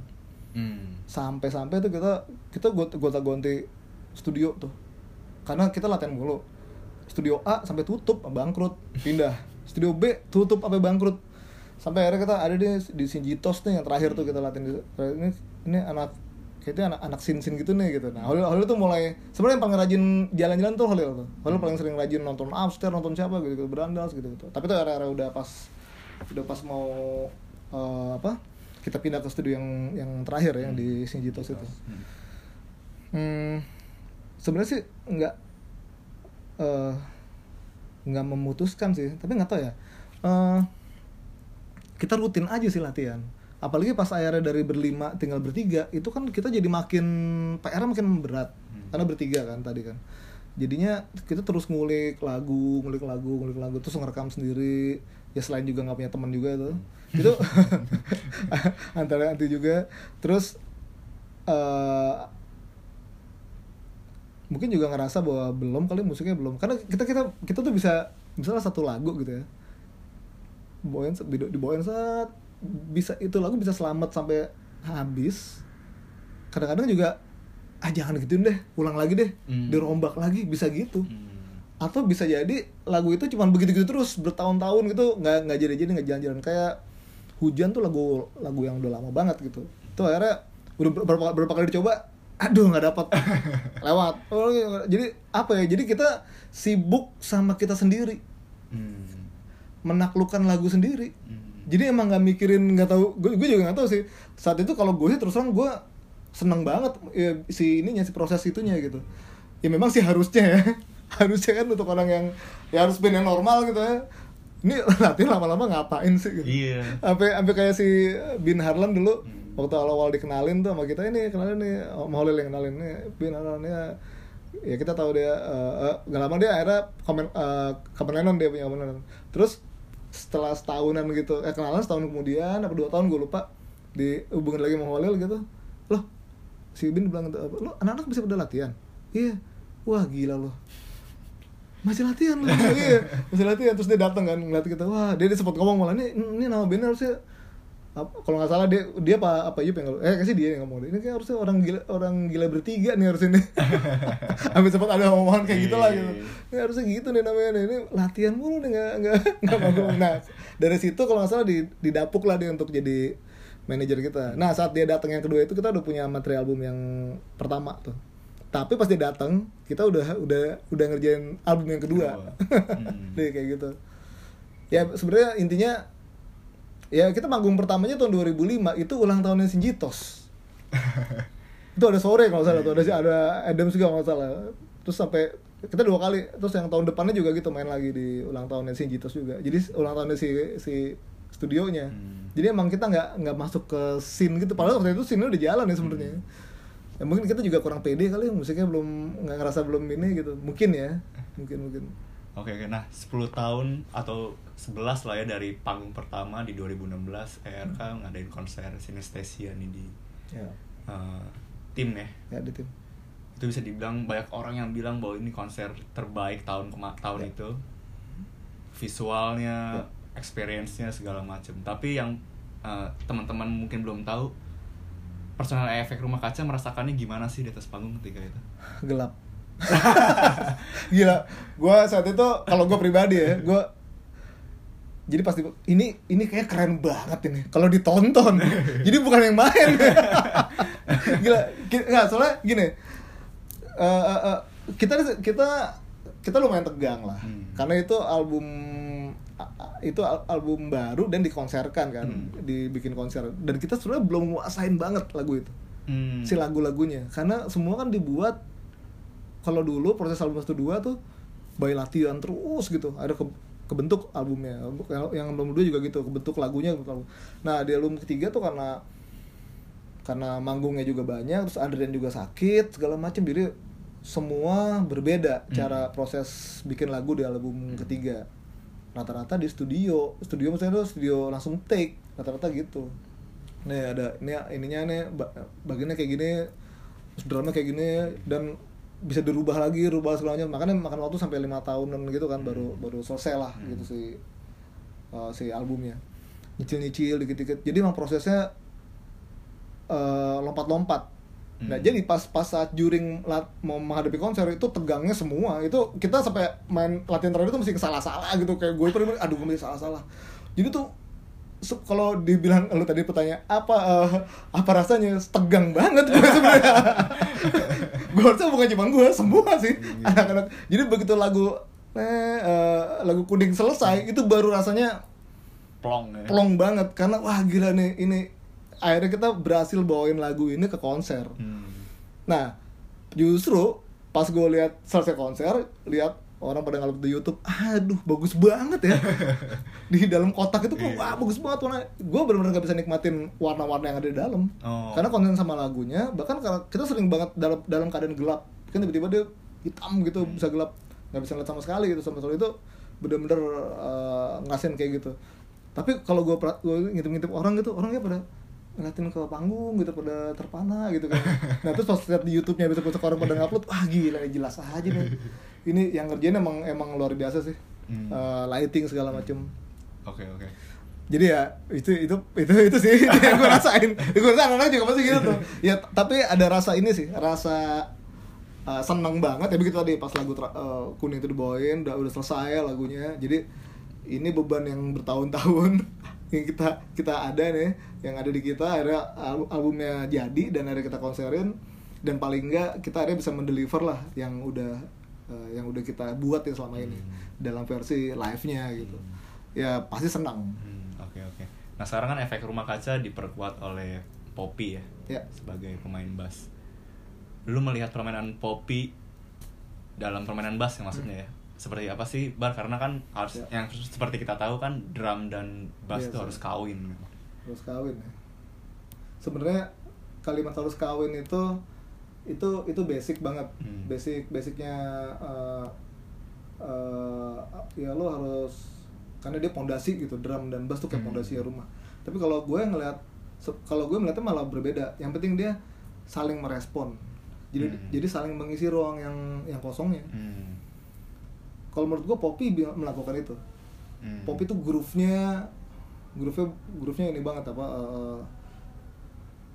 Hmm. sampai-sampai tuh kita kita gota gonti studio tuh. Karena kita latihan mulu. Studio A sampai tutup bangkrut. Pindah. Studio B tutup sampai bangkrut. Sampai akhirnya kita ada di di Sinjitos nih yang terakhir tuh kita latihan di- ini ini anak kayaknya anak anak sin sin gitu nih gitu nah Holil Holil tuh mulai sebenarnya yang paling rajin jalan-jalan tuh Holil tuh Holil paling sering rajin nonton upstairs nonton siapa gitu, gitu berandals gitu gitu tapi tuh era-era udah pas udah pas mau eh, apa kita pindah ke studio yang yang terakhir ya, yang di Sinjitos itu Hmm. Hmm, sebenarnya sih nggak eh nggak memutuskan sih, tapi nggak tahu ya. Eh kita rutin aja sih latihan. Apalagi pas akhirnya dari berlima tinggal bertiga, itu kan kita jadi makin PR makin berat Hmm. karena bertiga kan tadi kan. Jadinya kita terus ngulik lagu, ngulik lagu, ngulik lagu, terus ngerekam sendiri. Ya selain juga nggak punya teman juga tuh. Itu antara anti juga. Terus eh mungkin juga ngerasa bahwa belum kali musiknya belum karena kita kita kita tuh bisa misalnya satu lagu gitu ya bawain di dibawain saat bisa itu lagu bisa selamat sampai habis kadang-kadang juga ah jangan gituin deh ulang lagi deh Hmm. dirombak lagi bisa gitu Hmm. atau bisa jadi lagu itu cuma begitu-gitu terus bertahun-tahun gitu nggak nggak jadi-jadi nggak jalan-jalan kayak hujan tuh lagu lagu yang udah lama banget gitu tuh akhirnya udah berapa, berapa kali dicoba aduh nggak dapat lewat Oh, iya. jadi apa ya jadi kita sibuk sama kita sendiri Hmm. menaklukkan lagu sendiri Hmm. Jadi emang nggak mikirin nggak tahu gue, gue juga nggak tahu sih. Saat itu kalau gue sih terus terang gue seneng banget ya, si ininya si proses itunya gitu. Ya memang sih harusnya ya. Harusnya kan untuk orang yang ya harus band yang normal gitu ya. Ini latihan lama-lama ngapain sih gitu? Iya. sampai sampai kayak si Bin Harlan dulu Hmm. waktu awal-awal dikenalin tuh sama kita ini kenalin nih sama Holil yang kenalin nih Bin Harlan ya. Ya kita tahu dia eh, eh, nggak lama dia akhirnya komen uh, Lennon dia punya Lennon. Terus setelah setahunan gitu. Eh kenalan setahun kemudian apa dua tahun gue lupa. Dihubungin lagi sama Holil gitu. Loh si Bin bilang gitu, lo anak-anak bisa pada latihan? Iya. Wah gila loh masih latihan loh iya masih latihan. Terus dia datang kan ngeliat kita wah dia, dia sempat ngomong malah ini ini nama bandnya harusnya kalau nggak salah dia dia apa apa Yup yang eh kasih dia yang ngomong ini kayak harusnya orang gila orang gila bertiga nih harusnya nih. Habis sempat ada omongan kayak gitu lah gitu. ini harusnya gitu nih namanya nih. ini latihan mulu nih nggak nggak nggak manggung nah dari situ kalau nggak salah di didapuk lah dia untuk jadi manajer kita. Nah saat dia datang yang kedua itu kita udah punya materi album yang pertama tuh. Tapi pas dia datang kita udah udah udah ngerjain album yang kedua. Hmm. Deh, kayak gitu. Ya sebenarnya intinya ya kita manggung pertamanya tahun 2005 itu ulang tahunnya Sinjitos itu ada sore kalau salah tuh ada ada Adams juga kalau salah. Terus sampai kita dua kali terus yang tahun depannya juga gitu main lagi di ulang tahunnya Sinjitos juga. Jadi ulang tahunnya si si studionya. Hmm. jadi emang kita nggak nggak masuk ke scene gitu. Padahal waktu itu scene udah jalan ya sebenarnya. Ya mungkin kita juga kurang pede kali ya musiknya belum nggak ngerasa belum ini gitu. Mungkin ya mungkin mungkin. Oke oke. Nah 10 tahun atau 11 lah ya dari panggung pertama di 2016 ERK ngadain konser Sinestesia nih di ya. eh, tim ya. Ya di tim. Itu bisa dibilang banyak orang yang bilang bahwa ini konser terbaik tahun kema- tahun Ya. itu. Visualnya Ya. experience-nya segala macam tapi yang eh, teman-teman mungkin belum tahu personal efek rumah kaca merasakannya gimana sih di atas panggung ketika itu? Gelap. Gila. Gue saat itu kalau gue pribadi ya gue jadi pasti ini ini kayak keren banget ini. Kalau ditonton. Jadi bukan yang main. Gila nggak soalnya gini. Eh, eh, eh, kita kita kita lumayan tegang lah. Hmm. karena itu album itu al- album baru dan dikonserkan kan. Hmm. dibikin konser. Dan kita sebenarnya belum nguasain banget lagu itu. Hmm. si lagu-lagunya. Karena semua kan dibuat kalau dulu proses album satu dua tuh by latihan terus gitu. Ada ke, kebentuk albumnya. Yang, yang album dua juga gitu kebentuk lagunya nah di album ketiga tuh karena karena manggungnya juga banyak terus Adrian juga sakit segala macam jadi semua berbeda cara proses bikin lagu di album ketiga. Rata-rata di studio. Studio maksudnya tuh studio langsung take rata-rata gitu. Nih ada ini ininya nih ba- bagiannya kayak gini drumnya kayak gini dan bisa dirubah lagi rubah segala macam. Makanya makan waktu sampai lima tahunan gitu kan baru baru selesai lah gitu si uh, si albumnya. Nyicil nyicil dikit dikit jadi emang prosesnya uh, lompat-lompat. Nah Hmm. jadi pas pas saat during lat- mau menghadapi konser itu tegangnya semua. Itu kita sampai main latihan terakhir itu mesti salah-salah gitu. Kayak gue pernah aduh gue mesti salah-salah. Jadi tuh se- kalau dibilang lu tadi pertanyaan apa eh, apa rasanya? Tegang banget gue sebenarnya gue rasa bukan cuma gue semua sih. Anak-anak. Jadi begitu lagu eh, eh, lagu kuning selesai itu baru rasanya plong ya. plong banget. Karena wah gila nih ini. Akhirnya kita berhasil bawain lagu ini ke konser. Hmm. nah justru pas gue lihat selesai konser lihat orang pada ngalap di YouTube aduh bagus banget ya. Di dalam kotak itu kok Iya. wah bagus banget warna. Gue benar-benar gak bisa nikmatin warna-warna yang ada di dalam. Oh. karena konten sama lagunya bahkan karena kita sering banget dalam dalam keadaan gelap. Kan tiba-tiba dia hitam gitu Hmm. bisa gelap. Nggak bisa lihat sama sekali gitu sama sekali. Itu bener-bener uh, ngasihin kayak gitu. Tapi kalau gue ngintip-ngintip orang gitu orangnya pada ngeliatin ke panggung gitu pada terpana gitu kan. Nah terus pas lihat di YouTube-nya besok besok orang pada ngupload wah gila jelas aja nih ini yang ngerjain emang emang luar biasa sih. Hmm. Uh, lighting segala macem. Oke oke. Jadi ya itu itu itu itu sih yang gue rasain. Gue rasa anak-anak juga pasti gitu tuh. Ya tapi ada rasa ini sih rasa uh, seneng banget. Ya begitu tadi pas lagu uh, kuning itu dibawain udah udah selesai lagunya. Jadi ini beban yang bertahun-tahun yang kita kita ada nih yang ada di kita. Akhirnya al- albumnya jadi dan akhirnya kita konserin. Dan paling enggak kita akhirnya bisa mendeliver lah yang udah uh, yang udah kita buat ya selama ini dalam versi live-nya gitu. Ya pasti senang. Hmm, oke oke. Nah sekarang kan efek rumah kaca diperkuat oleh Poppy ya Ya. sebagai pemain bass. Lu melihat permainan Poppy dalam permainan bass yang maksudnya ya? Seperti apa sih bar? Karena kan harus Ya. yang seperti kita tahu kan drum dan bass Iya, itu sih. harus kawin gitu. harus kawin ya. Sebenarnya kalimat harus kawin itu itu itu basic banget Hmm. basic basicnya eh, eh, ya lo harus karena dia pondasi gitu drum dan bass tuh kayak Hmm. pondasi rumah tapi kalau gue ngeliat kalau gue melihatnya malah berbeda yang penting dia saling merespon jadi Hmm. jadi saling mengisi ruang yang yang kosongnya Hmm. kalau menurut gue Poppy melakukan itu Hmm. Poppy tuh groove-nya groove-nya groove-nya ini banget apa eh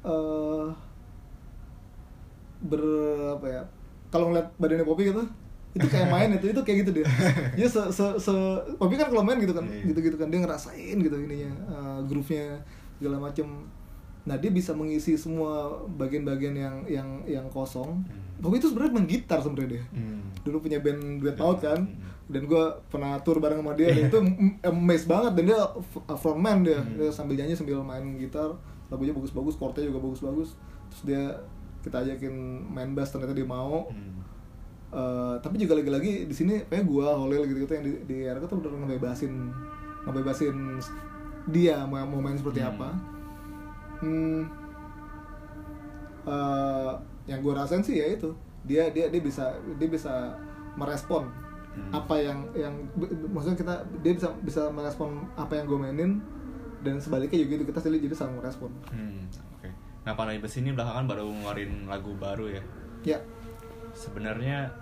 eh ber apa ya kalau ngeliat badannya Poppy gitu itu kayak main itu itu kayak gitu dia dia se se, se- Poppy kan kalau main gitu kan Iya. gitu gitu kan dia ngerasain gitu ininya eh, groove-nya segala macem nah dia bisa mengisi semua bagian-bagian yang yang yang kosong Hmm. Poppy itu sebenarnya main gitar sebenarnya dia Hmm. dulu punya band duet paut kan hmm. dan gue pernah tour bareng sama dia dan itu amazed banget dan dia frontman dia Hmm. dia sambil nyanyi sambil main gitar lagunya bagus-bagus chordnya juga bagus-bagus terus dia kita ajakin main bass ternyata dia mau Hmm. Eh, tapi juga lagi-lagi di sini kayak gue Holil gitu gitu yang di di RK tuh udah ngebebasin ngebebasin dia mau mau main seperti Hmm. apa hmm, eh, yang gue rasain sih ya itu dia dia dia bisa dia bisa merespon Hmm. apa yang yang maksudnya kita dia bisa bisa merespon apa yang gue mainin dan sebaliknya juga gitu kita jadi jadi saling merespon Hmm. Nah, Pandai Besi ini belakangan baru ngeluarin lagu baru ya. ya Sebenarnya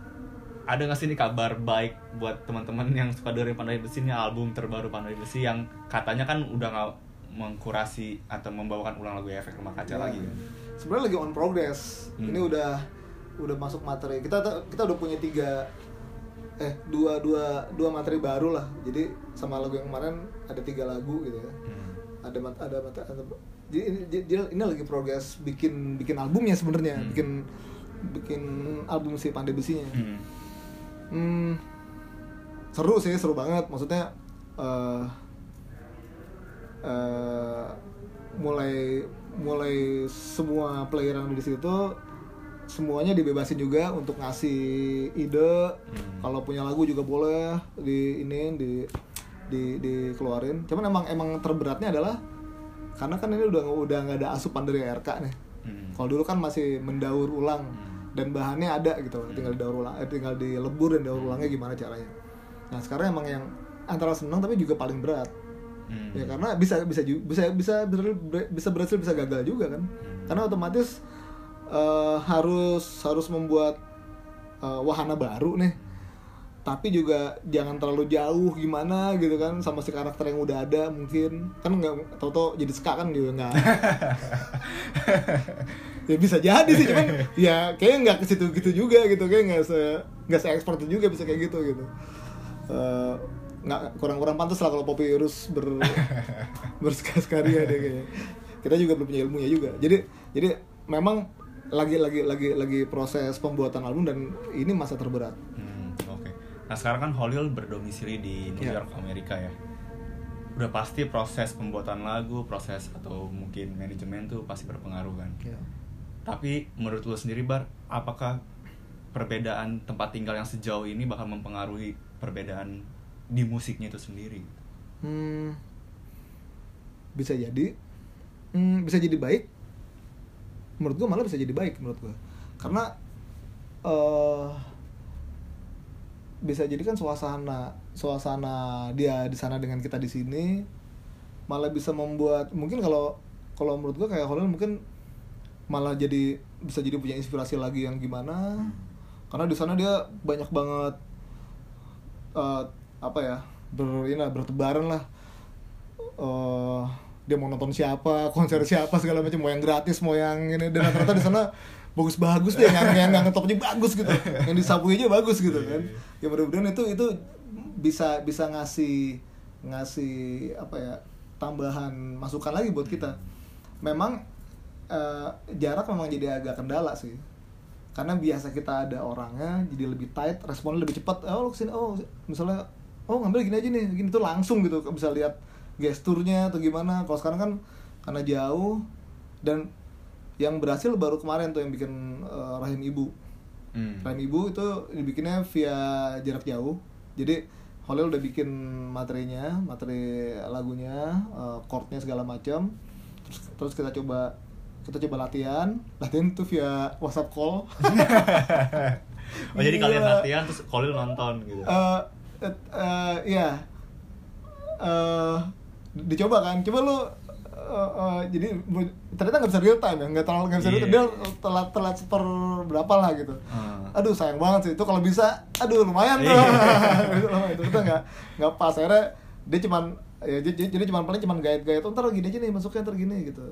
ada nggak sih nih kabar baik buat teman-teman yang suka dengerin Pandai Besi ini album terbaru Pandai Besi yang katanya kan udah nggak mengkurasi atau membawakan ulang lagu efek rumah kaca Ya. lagi kan? sebenarnya lagi on progress Hmm. ini udah udah masuk materi kita kita udah punya tiga eh dua dua dua materi baru lah jadi sama lagu yang kemarin ada tiga lagu gitu ya Hmm. ada ada mat ada, jadi ini dia, dia- ini lagi progres bikin bikin albumnya sebenarnya Hmm. bikin bikin album si pandai besinya Hmm. hmm, seru sih seru banget maksudnya eh eh, mulai mulai semua player yang di situ semuanya dibebasin juga untuk ngasih ide Hmm. kalau punya lagu juga boleh di ini di di dikeluarin cuman emang emang terberatnya adalah karena kan ini udah udah nggak ada asupan dari RK nih Hmm. kalau dulu kan masih mendaur ulang Hmm. dan bahannya ada gitu, tinggal didaur ulang, eh, tinggal dilebur dan daur ulangnya gimana caranya. Nah sekarang emang yang antara senang tapi juga paling berat, Hmm. ya karena bisa bisa bisa bisa bisa berhasil bisa gagal juga kan, Hmm. karena otomatis eh, harus harus membuat eh, wahana baru nih, tapi juga jangan terlalu jauh gimana gitu kan sama si karakter yang udah ada mungkin. Kan nggak tau-tau jadi ska kan juga nggak. Ya bisa jadi sih cuman ya kayaknya nggak ke situ gitu juga gitu kayak nggak se nggak se ekspor itu juga bisa kayak gitu gitu. Eh, nggak kurang-kurang pantas lah kalau Poppy Irus ber berskaskaria deh kayaknya. Kita juga belum punya ilmunya juga. Jadi jadi memang lagi lagi lagi lagi proses pembuatan album dan ini masa terberat. Hmm. Nah sekarang kan Hollywood berdomisili di New Iya. York, Amerika ya. Udah pasti proses pembuatan lagu, proses atau mungkin manajemen tuh pasti berpengaruh kan. Tapi menurut lu sendiri Bar, apakah perbedaan tempat tinggal yang sejauh ini bakal mempengaruhi perbedaan di musiknya itu sendiri? Hmm, bisa jadi, hmm, bisa jadi baik. Menurut gua malah bisa jadi baik menurut gua, karena eh bisa jadi kan suasana suasana dia di sana dengan kita di sini malah bisa membuat mungkin kalau kalau menurut gua kayak Holland mungkin malah jadi bisa jadi punya inspirasi lagi yang gimana. Karena di sana dia banyak banget eh, apa ya ber ini lah, bertebaran lah. Eh dia mau nonton siapa konser siapa segala macam mau yang gratis mau yang ini. Dan ternyata di sana bagus-bagus deh yang yang yang ngetopnya bagus gitu. Yang disapu aja bagus gitu kan. ya mudah-mudahan itu itu bisa bisa ngasih ngasih apa ya tambahan masukan lagi buat kita. Memang eh, jarak memang jadi agak kendala sih. Karena biasa kita ada orangnya jadi lebih tight responnya lebih cepat. Oh lu ke sini oh misalnya oh ngambil gini aja nih gini tuh langsung gitu bisa lihat gesturnya atau gimana. Kalau sekarang kan karena jauh dan yang berhasil baru kemarin tuh yang bikin eh, rahim ibu. Hmm. rahim ibu itu dibikinnya via jarak jauh. Jadi Holil udah bikin materinya materi lagunya eh, chordnya segala macam. Terus terus kita coba kita coba latihan. Latihan tuh via WhatsApp call. Oh jadi kalian Gila. latihan terus Khalil nonton gitu. eh eh, eh, iya. Eh dicoba kan? Coba lu eh, eh, jadi ternyata nggak bisa real time ya nggak terlalu nggak bisa real time Iya. dia telat telat seper berapa lah gitu Hmm. aduh sayang banget sih itu kalau bisa aduh lumayan tuh Iya. itu kita nggak nggak pas akhirnya dia cuman ya jadi, jadi cuman paling cuman gait-gait oh, ntar gini aja nih masuknya ntar gini gitu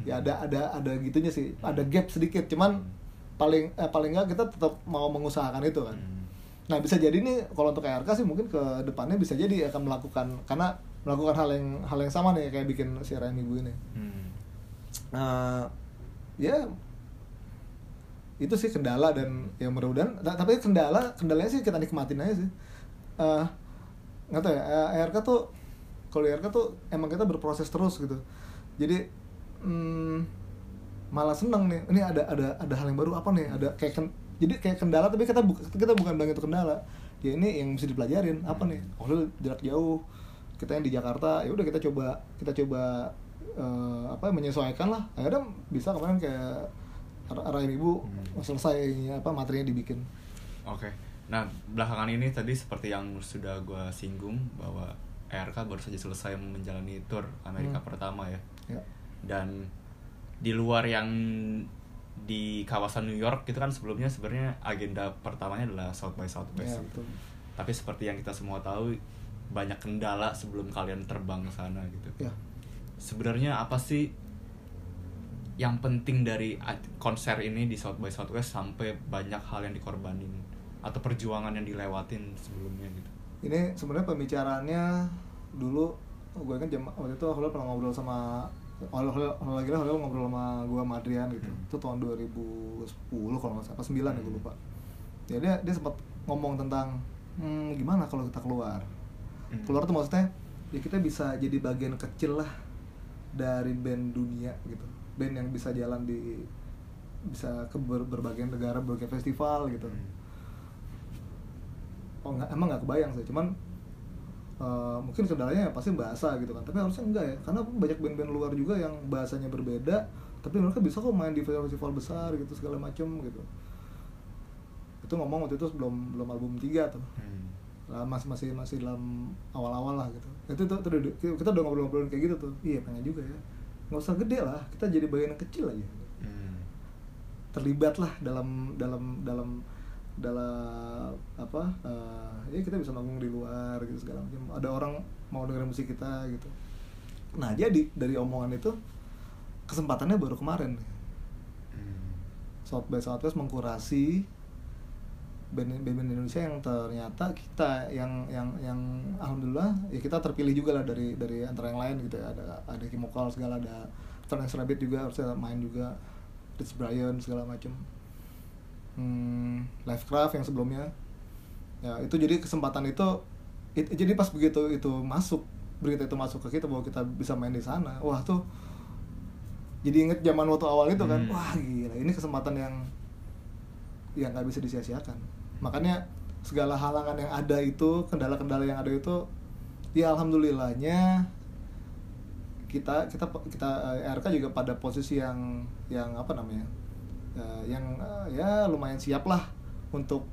ya ada ada ada gitunya sih ada gap sedikit cuman paling eh, paling nggak kita tetap mau mengusahakan itu kan Hmm. Nah bisa jadi nih kalau untuk KRK sih mungkin ke depannya bisa jadi akan melakukan karena melakukan hal yang hal yang sama nih kayak bikin si Ryan Ibu ini. Hmm. Nah ya itu sih kendala dan ya mudah-mudahan ta- tapi kendala kendalanya sih kita nikmatin aja sih. Eh nggak tahu ya eh, RK tuh kalau di RK tuh emang kita berproses terus gitu. Jadi hmm, malah seneng nih ini ada ada ada hal yang baru apa nih ada kayak ken- jadi kayak kendala tapi kita bu- kita bukan bilang itu kendala ya ini yang bisa dipelajarin apa nih oh lu jarak jauh kita yang di Jakarta ya udah kita coba kita coba eh, apa menyesuaikan lah akhirnya bisa kemarin kayak ar- arahin ibu Hmm. selesai apa materinya dibikin Oke. Nah, belakangan ini tadi seperti yang sudah gue singgung bahwa ERK baru saja selesai menjalani tour Amerika Hmm. pertama ya. ya Dan di luar yang di kawasan New York itu kan sebelumnya sebenarnya agenda pertamanya adalah South by Southwest. ya gitu. betul Tapi seperti yang kita semua tahu banyak kendala sebelum kalian terbang ke sana gitu. ya Sebenarnya apa sih yang penting dari konser ini di South by Southwest sampai banyak hal yang dikorbanin atau perjuangan yang dilewatin sebelumnya gitu. ini sebenarnya pembicaraannya dulu gue kan jam waktu itu Holil pernah ngobrol sama Holil lagi Holil ngobrol sama gue sama Adrian gitu Hmm. itu tahun 2010 kalau nggak salah apa 9 ya gue Hmm. lupa ya dia dia sempat ngomong tentang hmm, gimana kalau kita keluar Hmm. keluar tuh maksudnya ya kita bisa jadi bagian kecil lah dari band dunia gitu. Band yang bisa jalan di bisa ke ber- berbagai negara berbagai festival gitu. Hmm. oh nggak emang nggak kebayang sih. Cuman eh, mungkin kendalanya ya pasti bahasa gitu kan. Tapi harusnya enggak ya. Karena banyak band-band luar juga yang bahasanya berbeda tapi mereka bisa kok main di festival besar gitu segala macem gitu. Itu ngomong waktu itu belum belum album 3 tuh. Hmm. Masih masih masih dalam awal-awal lah gitu. Itu tuh tuh udah- kita udah ngobrol-ngobrolin kayak gitu tuh. Iya pengen juga ya. Nggak usah gede lah kita jadi bagian yang kecil aja. Hmm. terlibat lah dalam dalam dalam dalam apa eh, ya kita bisa manggung di luar gitu segala macam. Ada orang mau dengerin musik kita gitu. Nah jadi dari omongan itu kesempatannya baru kemarin. Hmm. South by Southwest mengkurasi band band Indonesia yang ternyata kita yang yang yang alhamdulillah ya kita terpilih juga lah dari dari antara yang lain gitu ya. Ada ada Kimokal segala ada Terence Rabbit juga harusnya main juga. Rich Brian segala macem. Hmm, Livecraft yang sebelumnya. Ya itu jadi kesempatan itu it- jadi pas begitu itu masuk berita itu masuk ke kita bahwa kita bisa main di sana wah tuh jadi inget zaman waktu awal itu kan Hmm. wah gila ini kesempatan yang yang nggak bisa disia-siakan makanya segala halangan yang ada itu kendala-kendala yang ada itu ya alhamdulillahnya kita kita kita eh, RK juga pada posisi yang yang apa namanya eh, yang eh, ya lumayan siap lah untuk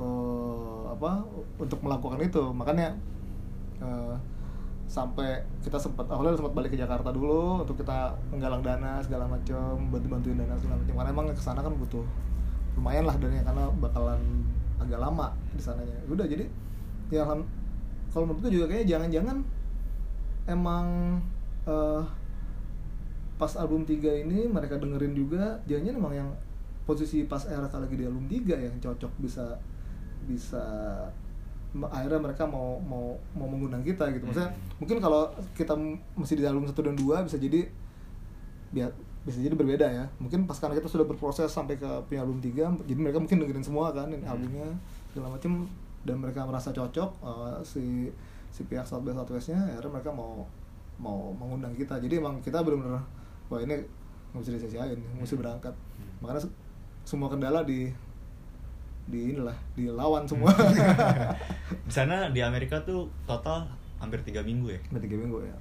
eh, apa untuk melakukan itu. Makanya eh, sampai kita sempat awalnya sempat balik ke Jakarta dulu untuk kita menggalang dana segala macam bantu bantuin dana segala macam. Karena emang ke sana kan butuh lumayan lah dananya karena bakalan agak lama di sananya udah jadi ya kalau menurutku juga kayaknya jangan-jangan emang eh, pas album 3 ini mereka dengerin juga jangan emang yang posisi pas era lagi di album 3 yang cocok bisa bisa akhirnya mereka mau mau mau mengundang kita gitu maksudnya Hmm. mungkin kalau kita masih di album 1 dan 2 bisa jadi biar bisa jadi berbeda ya mungkin pas karena kita sudah berproses sampai ke punya album 3 jadi mereka mungkin dengerin semua kan ini Hmm. albumnya segala macem dan mereka merasa cocok eh, si si pihak South by Southwestnya akhirnya mereka mau mau mengundang kita jadi emang kita benar-benar wah ini nggak bisa disia-siain mesti Hmm. berangkat Hmm. makanya se- semua kendala di di inilah dilawan semua Di sana di Amerika tuh total hampir tiga minggu ya. Udah tiga minggu ya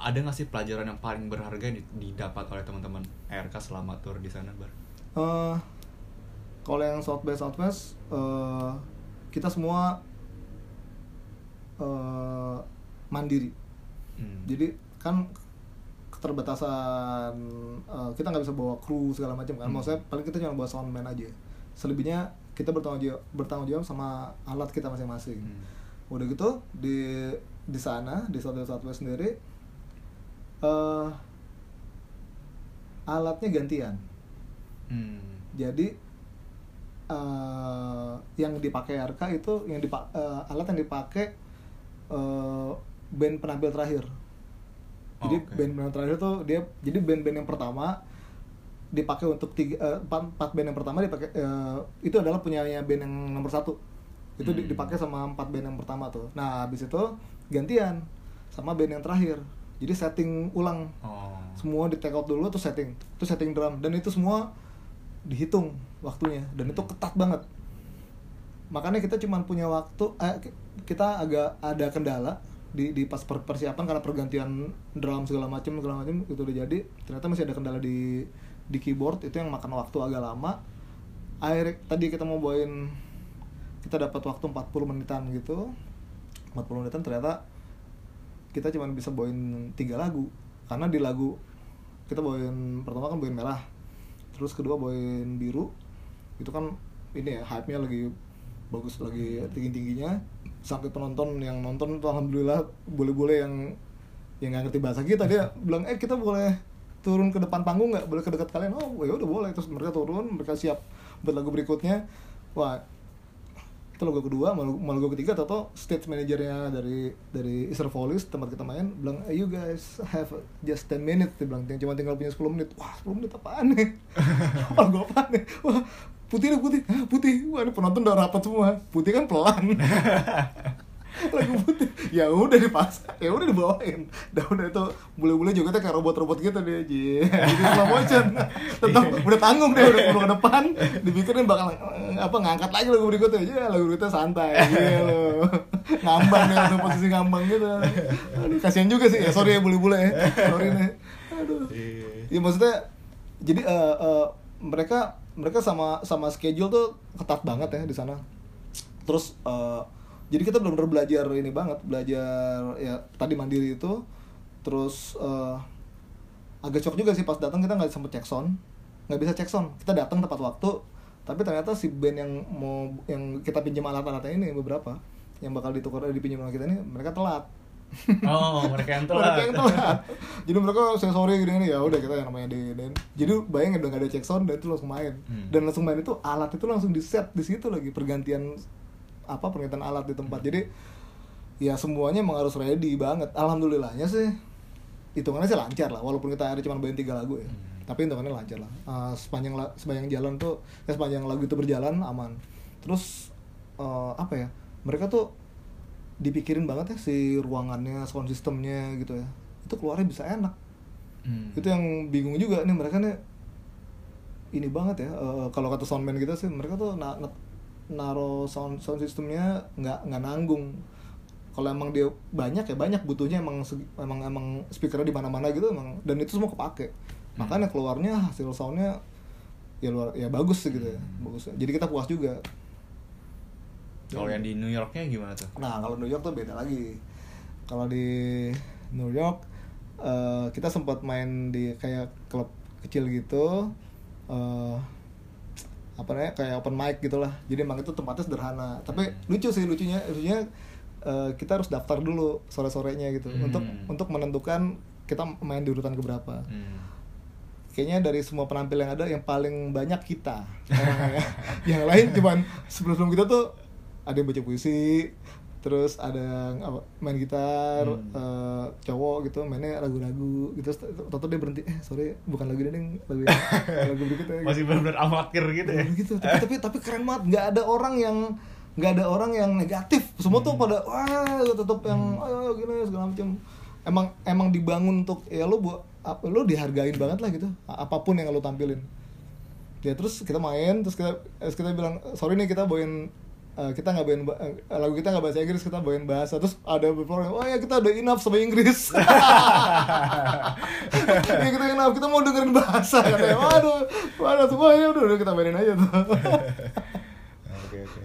ada nggak sih pelajaran yang paling berharga yang di- didapat oleh teman-teman RK selama tour di sana, Bar? Eh, kalau yang South by Southwest eh, kita semua eh, mandiri Hmm. jadi kan keterbatasan eh, kita nggak bisa bawa kru segala macam kan Hmm. maksudnya paling kita cuma bawa soundman aja selebihnya kita bertanggung jawab bertanggung jawab sama alat kita masing-masing Hmm. udah gitu di di sana di South by Southwest sendiri eh alatnya gantian Hmm. jadi eh yang dipakai RK itu yang dipa- eh, alat yang dipakai eh, band penampil terakhir jadi Oke. band penampil terakhir tuh dia jadi band-band yang pertama dipakai untuk tiga eh, empat, empat band yang pertama dipakai eh, itu adalah punyanya band yang nomor satu itu Hmm. dipakai sama empat band yang pertama tuh nah habis itu gantian sama band yang terakhir jadi setting ulang. Oh. semua di take out dulu tuh setting itu setting drum. Dan itu semua dihitung waktunya. Dan itu ketat banget. Makanya kita cuma punya waktu eh, ki- kita agak ada kendala di di pas per- persiapan karena pergantian drum segala macam segala macam itu udah jadi. Ternyata masih ada kendala di di keyboard itu yang makan waktu agak lama. Akhirnya tadi kita mau bawain kita dapat waktu 40 menitan gitu. 40 menitan ternyata kita cuma bisa bawain tiga lagu. Karena di lagu kita bawain pertama kan bawain merah terus kedua bawain biru. Itu kan ini ya hype-nya lagi bagus lagi tinggi tingginya sampai penonton yang nonton tuh alhamdulillah boleh-boleh yang yang nggak ngerti bahasa kita dia bilang eh kita boleh turun ke depan panggung nggak? Boleh ke dekat kalian? Oh ya udah boleh. Terus mereka turun mereka siap buat lagu berikutnya. Wah itu lagu kedua mau lagu ketiga atau stage manajernya dari dari Easter Follies tempat kita main bilang "Eh, you guys have just 10 minutes dia bilang cuma tinggal punya 10 menit. Wah 10 menit apaan nih? Lagu apaan nih? Wah putih nih putih. Putih? Wah ini penonton udah rapat semua. Putih kan pelan lagu putih. Ya udah dipaksa ya udah dibawain. Udah itu bule-bule juga kayak robot-robot gitu dia ji. Jadi slow motion tetap udah tanggung deh udah ke depan. Dipikirin bakal eh, apa ngangkat lagi lagu berikutnya. Ya lagu berikutnya santai. Gitu ngambang nih langsung posisi ngambang gitu. Aduh kasihan juga sih. Ya sorry ya bule-bule ya. Sorry nih. Aduh. Ya maksudnya jadi eh, eh, mereka mereka sama sama schedule tuh ketat banget ya di sana. Terus eh, jadi kita benar-benar belajar ini banget belajar ya tadi mandiri itu. Terus eh, agak shock juga sih pas datang kita nggak sempet cek sound. Nggak bisa cek sound. Kita datang tepat waktu tapi ternyata si band yang mau yang kita pinjam alat-alatnya ini beberapa yang bakal ditukar dipinjam sama kita ini mereka telat. Oh, mereka yang telat. mereka yang telat. Jadi mereka saya sorry gini gini ya udah kita yang namanya di dan jadi bayangin udah gak ada check sound dan itu langsung main. Hmm. dan langsung main itu alat itu langsung di set di situ lagi pergantian apa pergantian alat di tempat. Jadi ya semuanya emang harus ready banget. Alhamdulillahnya sih hitungannya sih lancar lah. Walaupun kita hari cuma main tiga lagu ya. Tapi hitungannya lancar lah. Eh, sepanjang la- sepanjang jalan tuh ya sepanjang lagu itu berjalan aman. Terus eh, apa ya mereka tuh dipikirin banget ya si ruangannya sound systemnya gitu ya. Itu keluarnya bisa enak. Hmm. itu yang bingung juga nih mereka nih. Ini banget ya eh, kalau kata soundman kita sih mereka tuh na- naro sound sound systemnya nggak nggak nanggung. Kalau emang dia banyak ya banyak butuhnya emang emang emang speakernya di mana-mana gitu emang dan itu semua kepake. Makanya keluarnya hasil soundnya ya luar ya bagus sih gitu ya bagus. Jadi kita puas juga. Kalau yang di New Yorknya gimana tuh? Nah kalau New York tuh beda lagi. Kalau di New York eh, kita sempat main di kayak klub kecil gitu, eh, apa namanya kayak open mic gitulah. Jadi emang itu tempatnya sederhana. Tapi lucu sih lucunya, lucunya eh, kita harus daftar dulu sore sorenya gitu Hmm. untuk untuk menentukan kita main di urutan keberapa. Hmm. Kayaknya dari semua penampil yang ada yang paling banyak kita yang lain cuman sebelum kita tuh ada yang baca puisi, terus ada yang apa, main gitar, Hmm. eh, cowok gitu mainnya lagu-lagu gitu. Toto dia berhenti, eh sorry bukan lagu ini Deng, lagu yang, lagu berikutnya. gitu. Masih benar-benar amatir gitu ya. gitu. Tapi, tapi tapi keren banget. Nggak ada orang yang nggak ada orang yang negatif. Semua tuh pada wah tetap yang ayo gini segala macam. Emang emang dibangun untuk ya lu buat lu dihargain banget lah gitu. Apa pun yang lu tampilin. Ya terus kita main terus kita terus kita bilang sorry nih kita bawain eh, kita nggak bawain ba- eh, lagu kita nggak bahasa Inggris kita bawain bahasa. Terus ada beberapa orang oh ya kita udah enough sama Inggris. Ya kita enough kita mau dengerin bahasa katanya. Waduh waduh semuanya udah udah kita mainin aja tuh. Oke oke.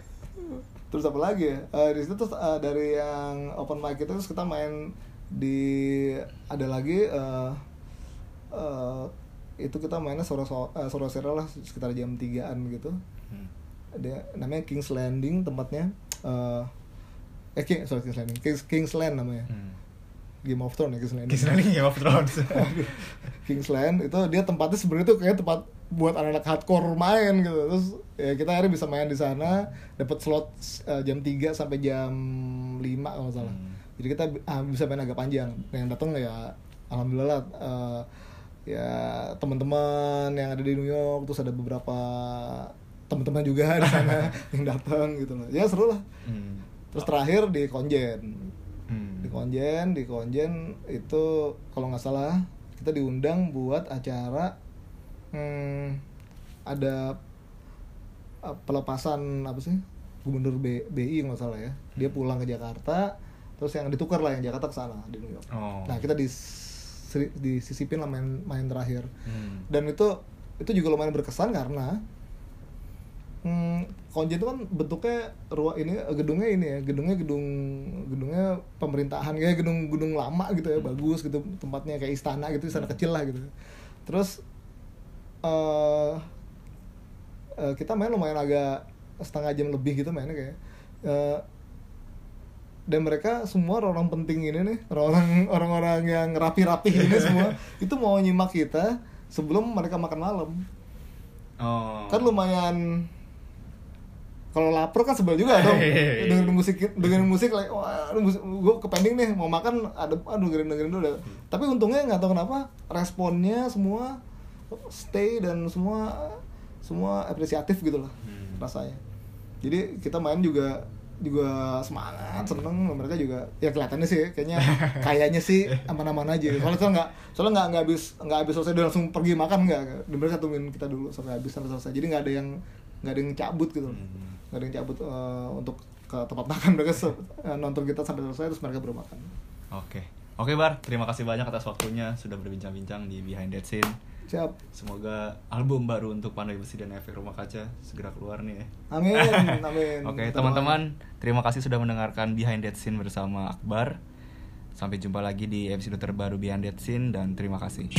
terus apa lagi ya? Eh, di situ terus eh, dari yang open mic itu terus kita main di ada lagi eh, eh, itu kita mainnya sore sore sore sore lah sekitar jam 3an gitu Ada namanya Kings Landing tempatnya eh eh King, sorry Kings Landing Kings, Kings Land namanya Hmm. Game of Thrones ya Kings Landing Kisah Game of Thrones. Kingsland itu dia tempatnya sebenarnya tuh kayak tempat buat anak-anak hardcore main gitu terus ya kita akhirnya bisa main di sana dapat slot eh, jam 3 sampai jam 5 kalau nggak salah Hmm. jadi kita ah, bisa main agak panjang yang datang ya alhamdulillah eh, ya teman-teman yang ada di New York terus ada beberapa teman-teman juga di sana yang datang gitu loh ya seru lah Hmm. terus terakhir di Konjen Hmm. di Konjen di Konjen itu kalau nggak salah kita diundang buat acara hmm, ada uh, pelepasan apa sih gubernur B- BI nggak salah ya dia pulang ke Jakarta terus yang ditukar lah yang Jakarta ke sana di New York Oh. nah kita dis disisipin lah main main terakhir Hmm. dan itu itu juga lumayan berkesan karena Hmm, Konjen itu kan bentuknya ruang ini gedungnya ini ya gedungnya gedung gedungnya pemerintahan kayak gedung-gedung lama gitu ya bagus gitu tempatnya kayak istana gitu istana kecil lah gitu. Terus eh eh, kita main lumayan agak setengah jam lebih gitu mainnya kayak Eh, dan mereka semua orang penting ini nih orang orang-orang yang rapi-rapi ini semua itu mau nyimak kita sebelum mereka makan malam. Oh. kan lumayan kalau lapar kan sebel juga dong Hehehe. dengerin musik dengerin musik like wah gue kepending nih mau makan ada aduh dengerin dengerin dulu dah. tapi untungnya nggak tahu kenapa responnya semua stay dan semua semua apresiatif gitu lah Hmm. rasanya jadi kita main juga juga semangat seneng mereka juga ya kelihatannya sih kayaknya kayaknya sih aman-aman aja soalnya soalnya nggak soalnya nggak nggak habis nggak habis selesai dia langsung pergi makan nggak mereka tungguin kita dulu sampai habis sampai selesai jadi nggak ada yang nggak ada yang cabut gitu. Hmm. Nggak ada yang cabut eh, untuk ke tempat makan mereka eh, nonton kita sampai selesai terus mereka baru makan Oke. Oke Bar, terima kasih banyak atas waktunya sudah berbincang-bincang di Behind That Scene. siap Semoga album baru untuk Pandai Besi dan Efek Rumah Kaca segera keluar nih ya. amin amin Oke, Kita teman-teman, terima kasih sudah mendengarkan Behind That Scene bersama Akbar. Sampai jumpa lagi di episode terbaru Behind That Scene dan terima kasih.